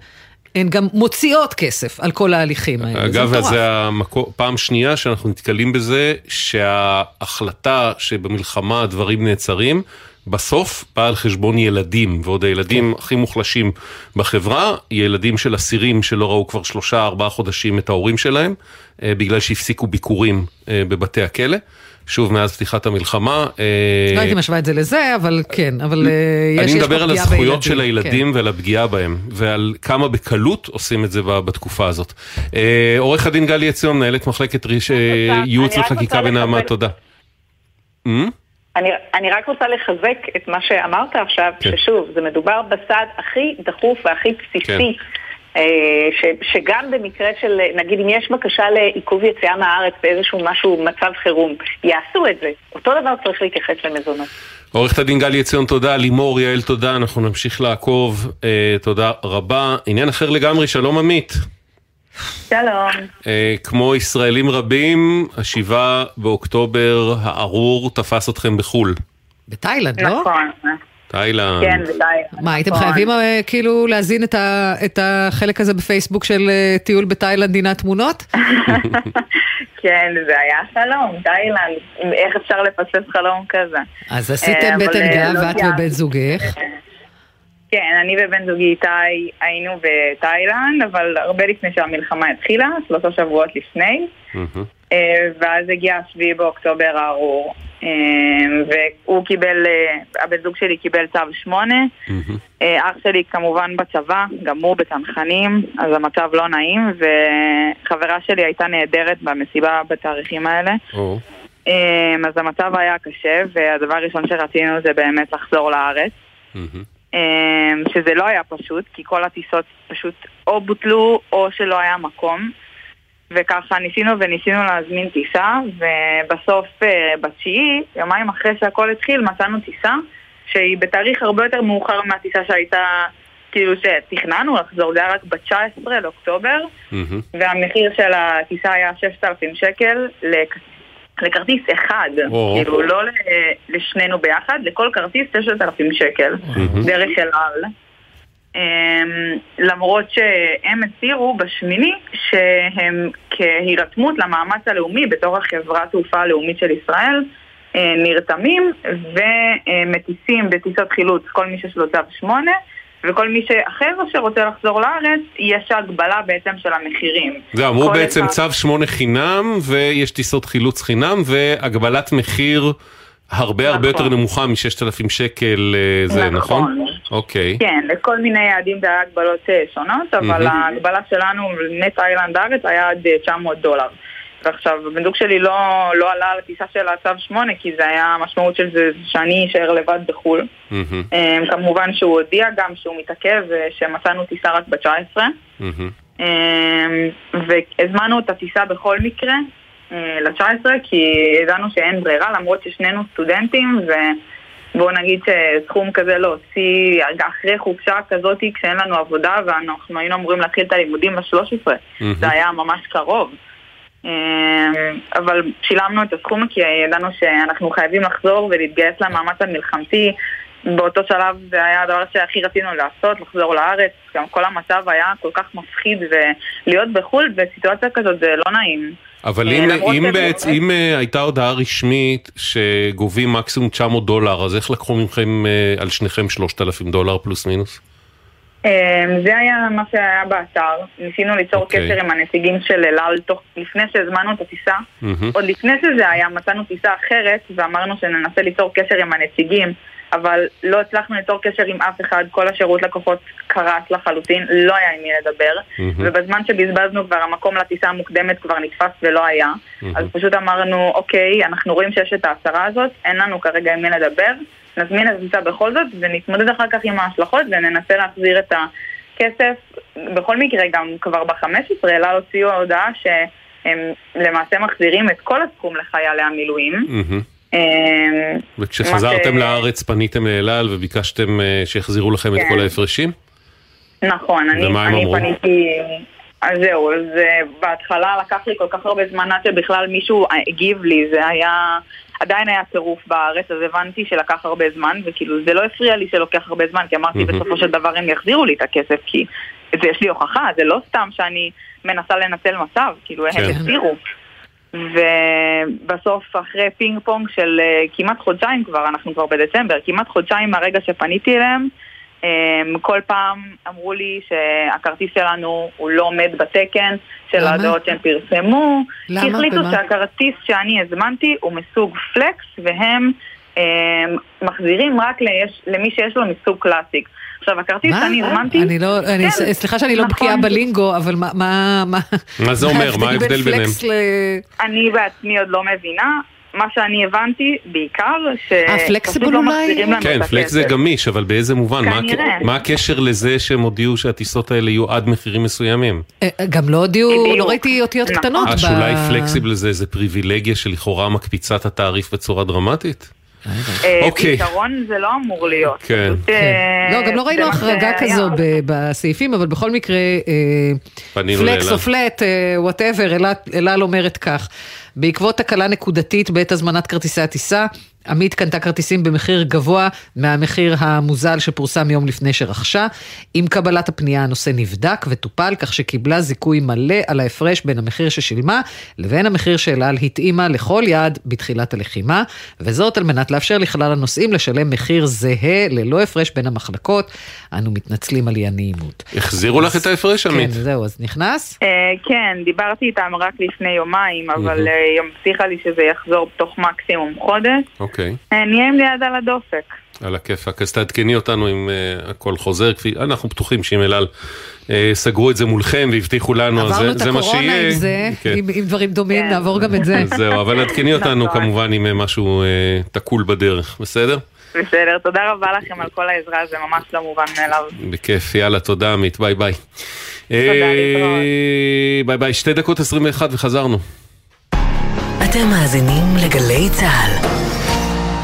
הן גם מוציאות כסף על כל ההליכים האלה. אגב, זה, זה המקור, פעם שנייה שאנחנו נתקלים בזה שההחלטה שבמלחמה הדברים נעצרים, בסוף בא על חשבון ילדים, ועוד הילדים כן. הכי מוחלשים בחברה, ילדים של אסירים שלא ראו כבר שלושה ארבעה חודשים את ההורים שלהם, אה, בגלל שהפסיקו ביקורים אה, בבתי הכלא. שוב, מאז פתיחת המלחמה. לא הייתי משווה את זה לזה, אבל כן, אבל יש אני מדבר על הזכויות של הילדים כן. ועל הפגיעה בהם, ועל כמה בקלות עושים את זה בתקופה הזאת. עורך הדין גלי עציון, מנהלת מחלקת ייעוץ וחקיקה בנעמת, תודה. אני, אני רק רוצה לחזק את מה שאמרת עכשיו, כן. ששוב, זה מדובר בסעד הכי דחוף והכי בסיסי. כן. אה, ש, שגם במקרה של, נגיד אם יש בקשה לעיכוב יציאה מהארץ באיזשהו משהו, מצב חירום, יעשו את זה. אותו דבר צריך להתייחס למזונות. עורכת הדין גלי עציון, תודה. לימור, יעל, תודה. אנחנו נמשיך לעקוב. אה, תודה רבה. עניין אחר לגמרי, שלום עמית. שלום. אה, כמו ישראלים רבים, השבעה באוקטובר הארור תפס אתכם בחו"ל. בתאילנד, לא? נכון. תאילנד. כן, בתאילנד. מה, הייתם נכון. חייבים אה, כאילו להזין את, ה, את החלק הזה בפייסבוק של אה, טיול בתאילנד דינת תמונות? כן, זה היה חלום, תאילנד. איך אפשר לפספס חלום כזה? אז עשיתם בטן גב, לא את ובן זוגך. כן, אני ובן זוגי איתי היינו בתאילנד, אבל הרבה לפני שהמלחמה התחילה, שלושה שבועות לפני. אה, ואז הגיע השביעי באוקטובר הארור. אה, והוא קיבל, אה, הבן זוג שלי קיבל צו שמונה. אח שלי כמובן בצבא, גם הוא בצנחנים, אז המצב לא נעים, וחברה שלי הייתה נהדרת במסיבה בתאריכים האלה. אז המצב היה קשה, והדבר הראשון שרצינו זה באמת לחזור לארץ. שזה לא היה פשוט, כי כל הטיסות פשוט או בוטלו או שלא היה מקום. וככה ניסינו וניסינו להזמין טיסה, ובסוף אה, בתשיעי, יומיים אחרי שהכל התחיל, מצאנו טיסה שהיא בתאריך הרבה יותר מאוחר מהטיסה שהייתה, כאילו שתכננו לחזור, זה היה רק ב-19 לאוקטובר, mm-hmm. והמחיר של הטיסה היה 6,000 שקל לכרטיס אחד, או. כאילו לא לשנינו ביחד, לכל כרטיס 6,000 שקל, דרך אל על. Um, למרות שהם הצהירו בשמיני שהם כהירתמות למאמץ הלאומי בתור החברה התעופה הלאומית של ישראל uh, נרתמים ומטיסים בטיסות חילוץ כל מי שיש לו צו 8 וכל מי שאחר שרוצה לחזור לארץ, יש הגבלה בעצם של המחירים. זה אמרו בעצם צו 8 חינם, ויש טיסות חילוץ חינם, והגבלת מחיר הרבה הרבה יותר נכון. נמוכה מ-6,000 שקל, אה, זה נכון? נכון? אוקיי. כן, לכל מיני יעדים זה היה הגבלות אה, שונות, אבל ההגבלה שלנו מתאילנד הארץ היה עד 900 אה, דולר. ועכשיו, הבן זוג שלי לא, לא עלה על הטיסה של הצו 8, כי זה היה המשמעות של זה שאני אשאר לבד בחו"ל. Mm-hmm. כמובן שהוא הודיע גם שהוא מתעכב ושמצאנו טיסה רק ב-19. Mm-hmm. והזמנו את הטיסה בכל מקרה אה, ל-19, כי ידענו שאין ברירה, למרות ששנינו סטודנטים, ובואו נגיד שסכום כזה להוציא אחרי חופשה כזאת כשאין לנו עבודה ואנחנו היינו אמורים להתחיל את הלימודים ב-13. Mm-hmm. זה היה ממש קרוב. אמ, אבל שילמנו את הסכום כי ידענו שאנחנו חייבים לחזור ולהתגייס למאמץ המלחמתי. באותו שלב זה היה הדבר שהכי רצינו לעשות, לחזור לארץ. גם כל המצב היה כל כך מפחיד ולהיות בחו"ל בסיטואציה כזאת זה לא נעים. אבל אם, אם, בעצ... אם uh, הייתה הודעה רשמית שגובים מקסימום 900 דולר, אז איך לקחו מכם על שניכם 3,000 דולר פלוס מינוס? אמ, זה היה מה שהיה באתר, ניסינו ליצור okay. אוקיי. קשר עם הנציגים של אל על לפני שהזמנו את הטיסה. Mm-hmm. עוד לפני שזה היה, מצאנו טיסה אחרת ואמרנו שננסה ליצור קשר עם הנציגים, אבל לא הצלחנו ליצור קשר עם אף אחד, כל השירות לקוחות קרס לחלוטין, לא היה עם מי לדבר, mm-hmm. ובזמן שבזבזנו כבר המקום לטיסה המוקדמת כבר נתפס ולא היה, mm-hmm. אז פשוט אמרנו, אוקיי, אנחנו רואים שיש את ההצהרה הזאת, אין לנו כרגע עם מי לדבר. נזמין את הטיסה בכל זאת ונתמודד אחר כך עם ההשלכות וננסה להחזיר את הכסף. בכל מקרה, גם כבר ב-15 אלה הוציאו ההודעה שהם למעשה מחזירים את כל הסכום לחיילי המילואים. אמ, וכשחזרתם לארץ פניתם לאלעל וביקשתם אה, שיחזירו לכם את כל כן. ההפרשים? נכון, אני פניתי... אז זהו, אז אה, בהתחלה לקח לי כל כך הרבה זמן עד שבכלל מישהו הגיב לי, זה היה... עדיין היה טירוף בארץ, אז הבנתי שלקח הרבה זמן, וכאילו זה לא הפריע לי שלוקח הרבה זמן, כי אמרתי בסופו של דבר הם יחזירו לי את הכסף, כי זה יש לי הוכחה, זה לא סתם שאני מנסה לנצל מצב, כאילו הם יחזירו. ובסוף אחרי פינג פונג של uh, כמעט חודשיים כבר, אנחנו כבר בדצמבר, כמעט חודשיים מהרגע שפניתי אליהם, אמ, כל פעם אמרו לי שהכרטיס שלנו הוא לא עומד בתקן של ההודעות שהם פרסמו. למה? כי החליטו במה? שהכרטיס שאני הזמנתי הוא מסוג פלקס והם אמ, מחזירים רק ליש, למי שיש לו מסוג קלאסיק. עכשיו, הכרטיס שאני הזמנתי... אני לא, אני, כן, סליחה שאני לא נכון. בקיאה בלינגו, אבל מה... מה, מה, מה זה אומר? מה ההבדל ביניהם? ל... אני בעצמי עוד לא מבינה. מה שאני הבנתי בעיקר, שפשוט לא מחזירים לנו את הכסף. כן, פלקס זה גמיש, אבל באיזה מובן? כנראה. מה הקשר לזה שהם הודיעו שהטיסות האלה יהיו עד מחירים מסוימים? אה, גם לא הודיעו, לא ראיתי אותיות נכון. קטנות. אה, שאולי flexible זה איזה פריבילגיה שלכאורה מקפיצה את התעריף בצורה דרמטית? אה, אוקיי. בעיקרון זה לא אמור להיות. כן. כן. לא, גם לא ראינו החרגה כזו בסעיפים, אבל בכל מקרה, flex או flat, whatever, אלעל אומרת כך. בעקבות תקלה נקודתית בעת הזמנת כרטיסי הטיסה, עמית קנתה כרטיסים במחיר גבוה מהמחיר המוזל שפורסם יום לפני שרכשה. עם קבלת הפנייה הנושא נבדק וטופל, כך שקיבלה זיכוי מלא על ההפרש בין המחיר ששילמה לבין המחיר שאלעל התאימה לכל יעד בתחילת הלחימה, וזאת על מנת לאפשר לכלל הנוסעים לשלם מחיר זהה ללא הפרש בין המחלקות. אנו מתנצלים על אי הנעימות. החזירו לך את ההפרש, עמית? כן, זהו, אז נכנס? אה, כן, דיברתי איתם רק לפני יומיים, אבל אה, היא מבטיחה לי שזה יחזור בתוך מקסימום חודש. אוקיי. אה, נהיה עם ליד על הדופק. על הכיפאק, אז תעדכני אותנו אם אה, הכל חוזר, כפי, אנחנו בטוחים שאם אלעל אה, סגרו את זה מולכם והבטיחו לנו, אז זה, זה מה שיהיה. עברנו את הקורונה עם זה, כן. עם, עם דברים דומים, כן. נעבור גם את זה. זהו, אבל עדכני אותנו נכון. כמובן אם משהו אה, תקול בדרך, בסדר? בסדר, תודה רבה לכם על כל העזרה, זה ממש לא מובן מאליו. בכיף, יאללה, תודה עמית, ביי ביי. תודה, להתראות. ביי ביי, שתי דקות עשרים ואחת וחזרנו. אתם מאזינים לגלי צה"ל.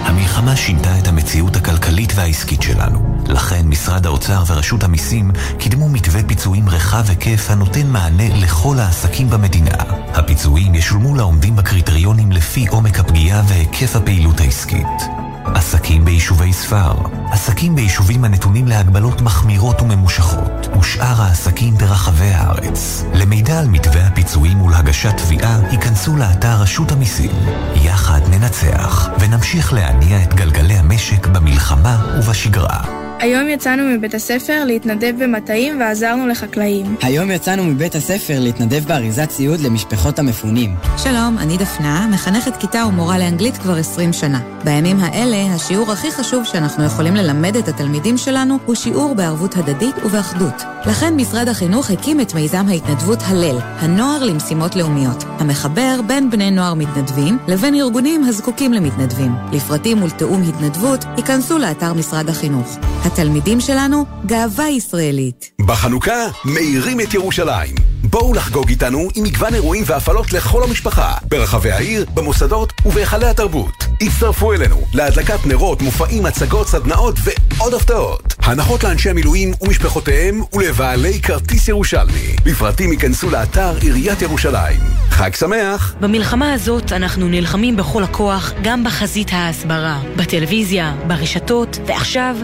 המלחמה שינתה את המציאות הכלכלית והעסקית שלנו. לכן משרד האוצר ורשות המיסים קידמו מתווה פיצויים רחב היקף הנותן מענה לכל העסקים במדינה. הפיצויים ישולמו לעומדים בקריטריונים לפי עומק הפגיעה והיקף הפעילות העסקית. עסקים ביישובי ספר, עסקים ביישובים הנתונים להגבלות מחמירות וממושכות, ושאר העסקים ברחבי הארץ. למידע על מתווה הפיצויים ולהגשת תביעה, ייכנסו לאתר רשות המיסים. יחד ננצח, ונמשיך להניע את גלגלי המשק במלחמה ובשגרה. היום יצאנו מבית הספר להתנדב במטעים ועזרנו לחקלאים. היום יצאנו מבית הספר להתנדב באריזת ציוד למשפחות המפונים. שלום, אני דפנה, מחנכת כיתה ומורה לאנגלית כבר 20 שנה. בימים האלה, השיעור הכי חשוב שאנחנו יכולים ללמד את התלמידים שלנו הוא שיעור בערבות הדדית ובאחדות. לכן משרד החינוך הקים את מיזם ההתנדבות הלל, הנוער למשימות לאומיות, המחבר בין בני נוער מתנדבים לבין ארגונים הזקוקים למתנדבים. לפרטים ולתיאום התנדבות, ייכנסו לאתר משרד החינוך. התלמידים שלנו, גאווה ישראלית. בחנוכה, מאירים את ירושלים. בואו לחגוג איתנו עם מגוון אירועים והפעלות לכל המשפחה, ברחבי העיר, במוסדות ובהיכלי התרבות. הצטרפו אלינו להדלקת נרות, מופעים, הצגות, סדנאות ועוד הפתעות. הנחות לאנשי המילואים ומשפחותיהם ולבעלי כרטיס ירושלמי. לפרטים ייכנסו לאתר עיריית ירושלים. חג שמח! במלחמה הזאת אנחנו נלחמים בכל הכוח גם בחזית ההסברה, בטלוויזיה, ברשתות, ועכשיו,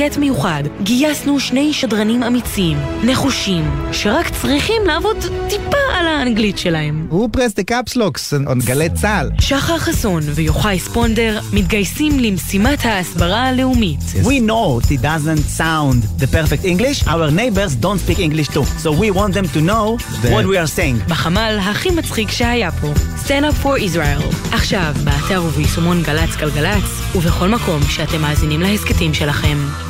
בהסכת מיוחד, גייסנו שני שדרנים אמיצים, נחושים, שרק צריכים לעבוד טיפה על האנגלית שלהם. הוא פרס דה קפסלוקס, on גלי צה"ל. שחר חסון ויוחאי ספונדר מתגייסים למשימת ההסברה הלאומית. We know it doesn't sound the perfect English, our neighbors don't speak English too, so we want them to know what we are saying. בחמ"ל הכי מצחיק שהיה פה, Stand up for Israel. עכשיו, באתר וביישומון גל"צ גלגלצ, ובכל מקום שאתם מאזינים להסכתים שלכם.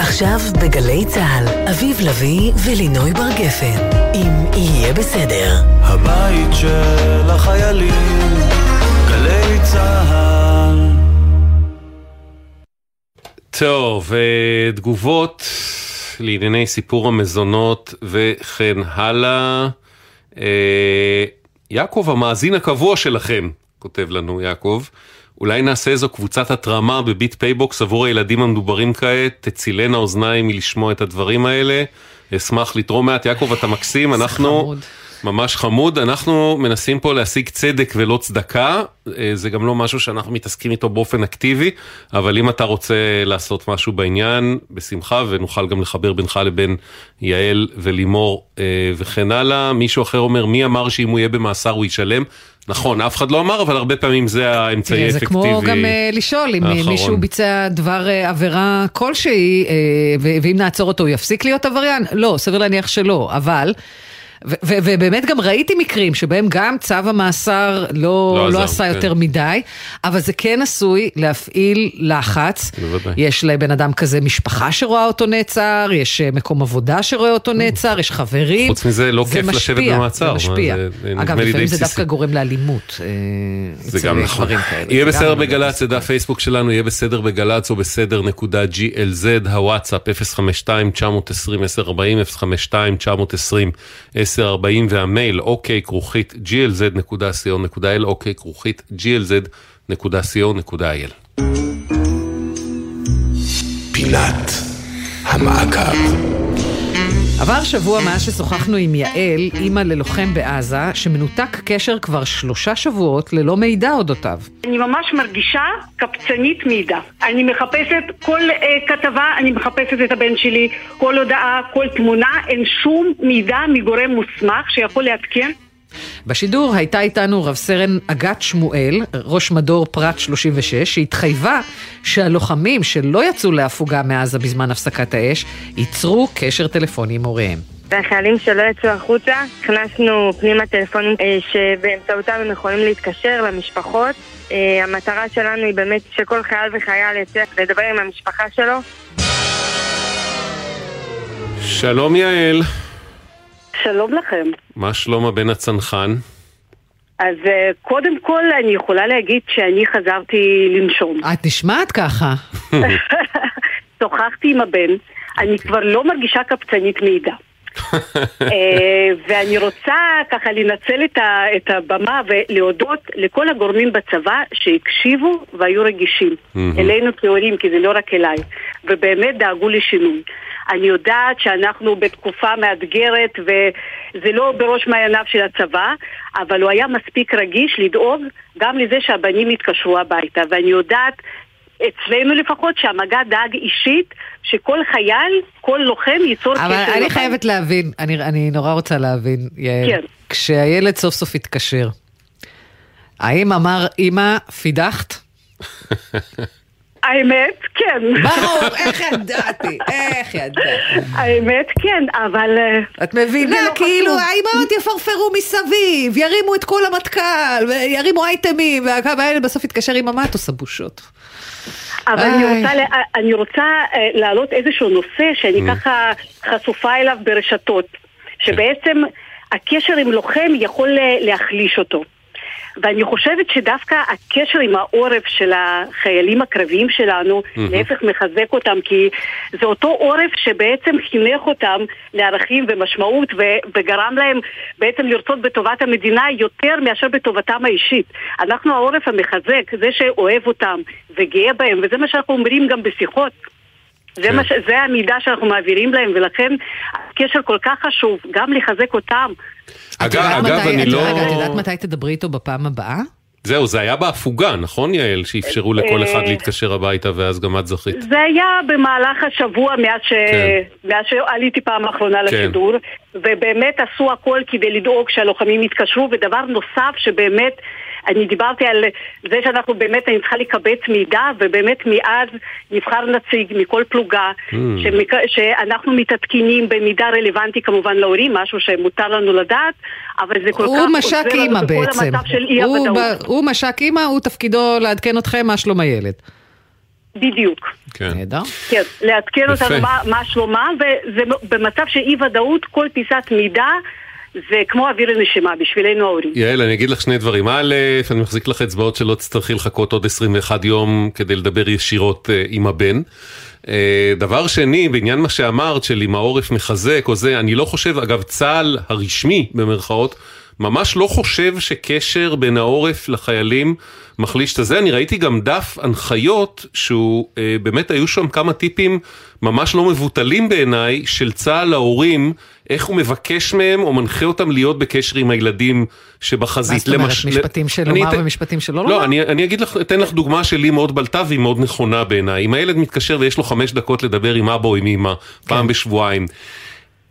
עכשיו בגלי צה"ל, אביב לביא ולינוי בר גפן, אם יהיה בסדר. הבית של החיילים, גלי צה"ל. טוב, אה, תגובות לענייני סיפור המזונות וכן הלאה. אה, יעקב, המאזין הקבוע שלכם, כותב לנו יעקב, אולי נעשה איזו קבוצת התרמה בביט פייבוקס עבור הילדים המדוברים כעת, תצילנה אוזניים מלשמוע את הדברים האלה. אשמח לתרום מעט. יעקב, אתה מקסים, אנחנו ממש חמוד. אנחנו מנסים פה להשיג צדק ולא צדקה, אה, זה גם לא משהו שאנחנו מתעסקים איתו באופן אקטיבי, אבל אם אתה רוצה לעשות משהו בעניין, בשמחה, ונוכל גם לחבר בינך לבין יעל ולימור אה, וכן הלאה. מישהו אחר אומר, מי אמר שאם הוא יהיה במאסר הוא ישלם? נכון, אף אחד לא אמר, אבל הרבה פעמים זה האמצעי האפקטיבי. זה כמו גם uh, לשאול אם האחרון. מישהו ביצע דבר uh, עבירה כלשהי, uh, ואם נעצור אותו הוא יפסיק להיות עבריין? לא, סביר להניח שלא, אבל... ובאמת גם ראיתי מקרים שבהם גם צו המאסר לא, לא, לא עשה כן. יותר מדי, אבל זה כן עשוי להפעיל לחץ. בוודאי. יש לבן אדם כזה משפחה שרואה אותו נעצר, יש אה, מקום עבודה שרואה אותו נעצר, יש חברים. חוץ מזה לא כיף משפיע, לשבת במעצר. זה משפיע. זה, אגב, לפעמים זה דווקא גורם לאלימות. אה, זה גם נכון. יהיה בסדר בגל"צ, זה דף פייסבוק שלנו, יהיה בסדר בגל"צ או בסדר נקודה glz, הוואטסאפ 052-920-1040, 052-920-1040 והמייל אוקיי כרוכית glz.co.il אוקיי כרוכית glz.co.il פינת המעקב עבר שבוע מאז ששוחחנו עם יעל, אימא ללוחם בעזה, שמנותק קשר כבר שלושה שבועות ללא מידע אודותיו. אני ממש מרגישה קפצנית מידע. אני מחפשת כל uh, כתבה, אני מחפשת את הבן שלי, כל הודעה, כל תמונה, אין שום מידע מגורם מוסמך שיכול לעדכן בשידור הייתה איתנו רב סרן אגת שמואל, ראש מדור פרט 36, שהתחייבה שהלוחמים שלא יצאו להפוגה מעזה בזמן הפסקת האש, ייצרו קשר טלפוני עם הוריהם. והחיילים שלא יצאו החוצה, הכנסנו פנימה טלפונים אה, שבאמצעותם הם יכולים להתקשר למשפחות. אה, המטרה שלנו היא באמת שכל חייל וחייל יצא לדבר עם המשפחה שלו. שלום יעל. שלום לכם. מה שלום הבן הצנחן? אז אה, קודם כל אני יכולה להגיד שאני חזרתי לנשום. את נשמעת ככה. שוחחתי עם הבן, אני כבר לא מרגישה קפצנית מידע. אה, ואני רוצה ככה לנצל את, ה, את הבמה ולהודות לכל הגורמים בצבא שהקשיבו והיו רגישים. אלינו כהורים, כי זה לא רק אליי. ובאמת דאגו לשינוי. אני יודעת שאנחנו בתקופה מאתגרת וזה לא בראש מעייניו של הצבא, אבל הוא היה מספיק רגיש לדאוג גם לזה שהבנים יתקשרו הביתה. ואני יודעת אצלנו לפחות, שהמגע דאג אישית, שכל חייל, כל לוחם ייצור קשר. אבל אני חייבת להבין, אני, אני נורא רוצה להבין, יעל. כן. כשהילד סוף סוף התקשר, האם אמר, אמא, פידחת? האמת, כן. ברור, איך ידעתי, איך ידעתי. האמת, כן, אבל... אה, את מבינה, לא כאילו, האימהות יפרפרו מסביב, ירימו את כל המטכ"ל, ירימו אייטמים, והאלה בסוף יתקשר עם המטוס הבושות. אבל אני רוצה, אני רוצה אה, להעלות איזשהו נושא שאני mm. ככה חשופה אליו ברשתות, שבעצם הקשר עם לוחם יכול אה, להחליש אותו. ואני חושבת שדווקא הקשר עם העורף של החיילים הקרביים שלנו, mm-hmm. להפך מחזק אותם, כי זה אותו עורף שבעצם חינך אותם לערכים ומשמעות ו- וגרם להם בעצם לרצות בטובת המדינה יותר מאשר בטובתם האישית. אנחנו העורף המחזק, זה שאוהב אותם וגאה בהם, וזה מה שאנחנו אומרים גם בשיחות. זה, כן. מש, זה המידע שאנחנו מעבירים להם, ולכן הקשר כל כך חשוב, גם לחזק אותם. אגב, אגב, מתי, אני את, לא... את יודעת מתי תדברי איתו בפעם הבאה? זהו, זה היה בהפוגה, נכון יעל? שאפשרו לכל אחד אה, להתקשר הביתה ואז גם את זכית. זה היה במהלך השבוע מאז, ש... כן. מאז שעליתי פעם האחרונה כן. לשידור, ובאמת עשו הכל כדי לדאוג שהלוחמים יתקשרו, ודבר נוסף שבאמת אני דיברתי על זה שאנחנו באמת, אני צריכה לקבץ מידע, ובאמת מאז נבחר נציג מכל פלוגה, mm. שמק... שאנחנו מתעדכנים במידע רלוונטי כמובן להורים, משהו שמותר לנו לדעת, אבל זה כל כך עוזר לנו בכל המצב של אי הוודאות. הוא, הוא מש"ק אימא, הוא תפקידו לעדכן אתכם מה שלום הילד. בדיוק. כן. נהדר. כן, לעדכן אותנו מה, מה שלומה, וזה במצב של אי ודאות, כל פיסת מידע זה כמו אוויר לנשימה בשבילנו ההורים. יעל, אני אגיד לך שני דברים. א', אני מחזיק לך אצבעות שלא תצטרכי לחכות עוד 21 יום כדי לדבר ישירות uh, עם הבן. Uh, דבר שני, בעניין מה שאמרת, של אם העורף מחזק או זה, אני לא חושב, אגב, צה"ל הרשמי, במרכאות, ממש לא חושב שקשר בין העורף לחיילים מחליש את הזה. אני ראיתי גם דף הנחיות שהוא, אה, באמת היו שם כמה טיפים ממש לא מבוטלים בעיניי של צה"ל להורים, איך הוא מבקש מהם או מנחה אותם להיות בקשר עם הילדים שבחזית. מה זאת אומרת, למש... משפטים של לומר את... ומשפטים שלא לומר? לא, אני, אני אגיד לך, אתן לך דוגמה שלי מאוד בלטה והיא מאוד נכונה בעיניי. אם הילד מתקשר ויש לו חמש דקות לדבר עם אבא או עם אמא, כן. פעם בשבועיים.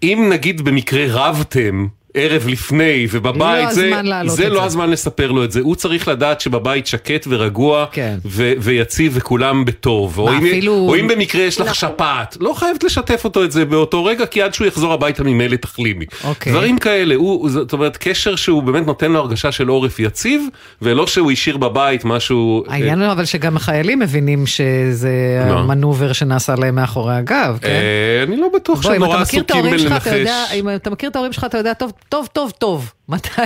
אם נגיד במקרה רבתם, ערב לפני ובבית, לא זה, זה לא זה. הזמן לספר לו את זה. הוא צריך לדעת שבבית שקט ורגוע כן. ו- ויציב וכולם בטוב. או, אם, אפילו... או אם במקרה יש לך שפעת, לא חייבת לשתף אותו את זה באותו רגע, כי עד שהוא יחזור הביתה ממילא תחלימי. אוקיי. דברים כאלה, הוא, זאת אומרת, קשר שהוא באמת נותן לו הרגשה של עורף יציב, ולא שהוא השאיר בבית משהו... העניין הוא אבל שגם החיילים מבינים שזה לא. המנובר שנעשה להם מאחורי הגב, כן? אה, אני לא בטוח שהם נורא עסוקים בלנחש. אם אתה מכיר את ההורים שלך, אתה יודע טוב טוב, טוב, טוב, מתי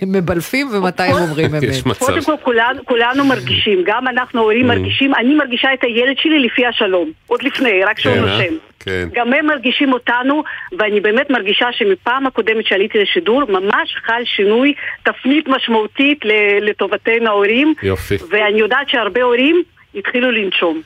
הם מבלפים ומתי הם אומרים אמת. קודם כל כולנו מרגישים, גם אנחנו ההורים מרגישים, אני מרגישה את הילד שלי לפי השלום, עוד לפני, רק שהוא כן, אה? נושם. כן. גם הם מרגישים אותנו, ואני באמת מרגישה שמפעם הקודמת שעליתי לשידור, ממש חל שינוי, תפנית משמעותית לטובתנו ההורים. יופי. ואני יודעת שהרבה הורים התחילו לנשום.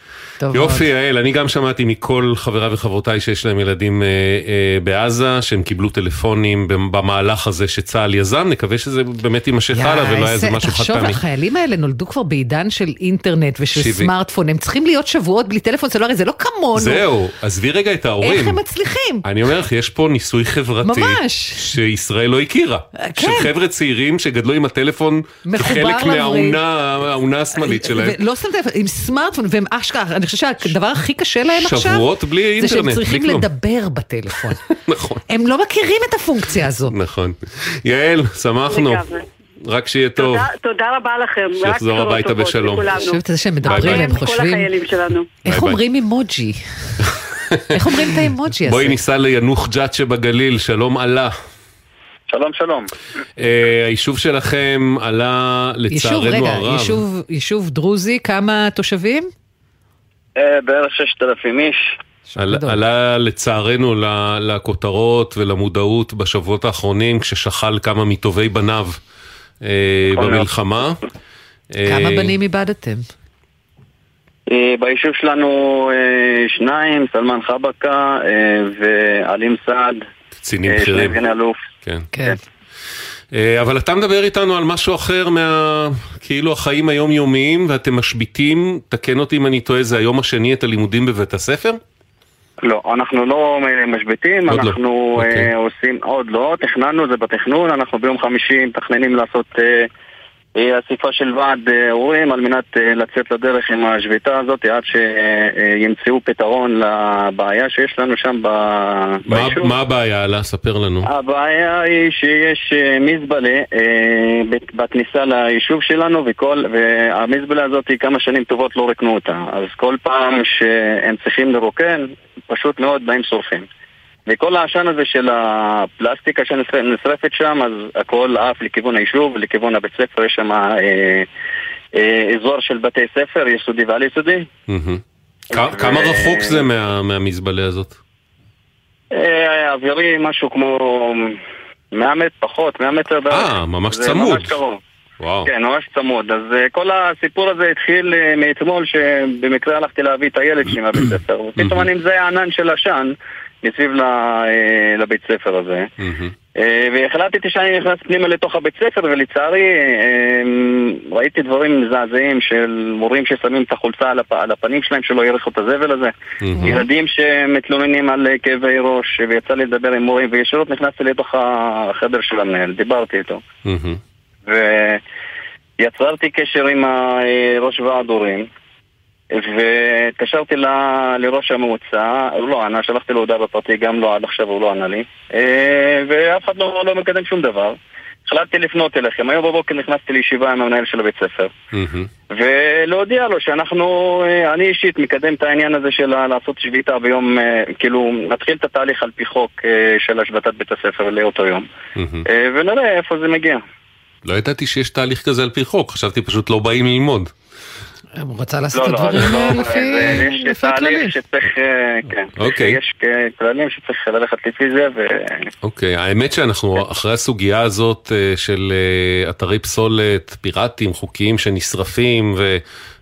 יופי, יעל, אני גם שמעתי מכל חבריי וחברותיי שיש להם ילדים אה, אה, בעזה, שהם קיבלו טלפונים במהלך הזה שצה"ל יזם, נקווה שזה באמת יימשך הלאה ולא היה איזה משהו חד פעמי. תחשוב, החיילים האלה נולדו כבר בעידן של אינטרנט ושל שיבי. סמארטפון, הם צריכים להיות שבועות בלי טלפון סלולרי, זה לא כמונו. זהו, עזבי רגע את ההורים. איך הם מצליחים? אני אומר לך, יש פה ניסוי חברתי. ממש. שישראל לא הכירה. כן. של חבר'ה צעירים שגדלו עם הטלפון כחלק מהאונה השמאלית שלהם. לא שמת לב, עם סמארטפון, והם אשכרה, אני חושבת שהדבר הכי קשה להם עכשיו, שבועות בלי אינטרנט, זה שהם צריכים לדבר בטלפון. נכון. הם לא מכירים את הפונקציה הזאת. נכון. יעל, שמחנו. רק שיהיה טוב. תודה, תודה רבה לכם. שיחזור הביתה בשלום. אני חושבת על זה שהם מדברים, הם חושבים... איך אומרים אימוג'י? איך אומרים את האימוג'י הזה? בואי ניסע ליאנוח ג'ת שבגליל, שלום עלה. שלום שלום. היישוב שלכם עלה לצערנו הרב. יישוב דרוזי, כמה תושבים? אה, בערך ששת אלפים איש. עלה לצערנו לכותרות ולמודעות בשבועות האחרונים כששכל כמה מטובי בניו אה, במלחמה. כמה בנים איבדתם? ביישוב שלנו שניים, סלמן חבקה ועלים סעד. קצינים בכירים. שני אלוף. כן. כן. אה, אבל אתה מדבר איתנו על משהו אחר מה... כאילו החיים היומיומיים ואתם משביתים, תקן אותי אם אני טועה, זה היום השני את הלימודים בבית הספר? לא, אנחנו לא משביתים, לא. אנחנו לא. okay. עושים, עוד לא, תכננו, זה בתכנון, אנחנו ביום חמישי מתכננים לעשות uh, אסיפה של ועד אה, הורים על מנת אה, לצאת לדרך עם השביתה הזאת עד שימצאו פתרון לבעיה שיש לנו שם ביישוב. מה הבעיה? לה, ספר לנו. הבעיה היא שיש אה, מזבלה בכניסה ליישוב שלנו וכל, והמזבלה הזאת כמה שנים טובות לא רקנו אותה אז כל פעם שהם צריכים לרוקן פשוט מאוד באים שורפים. וכל העשן הזה של הפלסטיקה שנשרפת שם, אז הכל עף לכיוון היישוב, לכיוון הבית ספר, יש שם אה, אה, אזור של בתי ספר, יסודי ועל יסודי. כמה רחוק זה מהמזבלה הזאת? אה, אווירי משהו כמו 100 מטר פחות, 100 מטר בערך. אה, ממש צמוד. זה ממש קרוב. וואו. כן, ממש צמוד. אז uh, כל הסיפור הזה התחיל uh, מאתמול, שבמקרה הלכתי להביא את הילד שלי מהבית ספר. ופתאום אני מזהה ענן של עשן. מסביב אה, לבית ספר הזה. אה, והחלטתי שאני נכנס פנימה לתוך הבית ספר, ולצערי אה, ראיתי דברים מזעזעים של מורים ששמים את החולצה על הפנים שלהם שלא ירחו את הזבל הזה. ילדים שמתלוננים על כאבי ראש, ויצא לי לדבר עם מורים, וישירות נכנסתי לתוך החדר של המנהל, דיברתי איתו. ויצרתי קשר עם ראש ועד הורים. והתקשרתי לראש המועצה, הוא לא ענה, שלחתי לו הודעה בפרטי, גם לא, עד עכשיו הוא לא ענה לי, אה, ואף אחד לא, לא מקדם שום דבר. החלטתי לפנות אליכם, היום בבוקר נכנסתי לישיבה עם המנהל של הבית ספר ולהודיע לו שאנחנו, אה, אני אישית מקדם את העניין הזה של לעשות שביתה ביום, אה, כאילו נתחיל את התהליך על פי חוק של השבתת בית הספר לאותו יום ונראה איפה זה מגיע. לא ידעתי שיש תהליך כזה על פי חוק, חשבתי פשוט לא באים ללמוד. הוא רצה לעשות את הדברים לפי הכללים. יש תהליך שצריך, כן, אוקיי. יש כללים שצריך ללכת לפי זה, ו... אוקיי, האמת שאנחנו אחרי הסוגיה הזאת אה, של אה, אתרי פסולת פיראטיים, חוקיים שנשרפים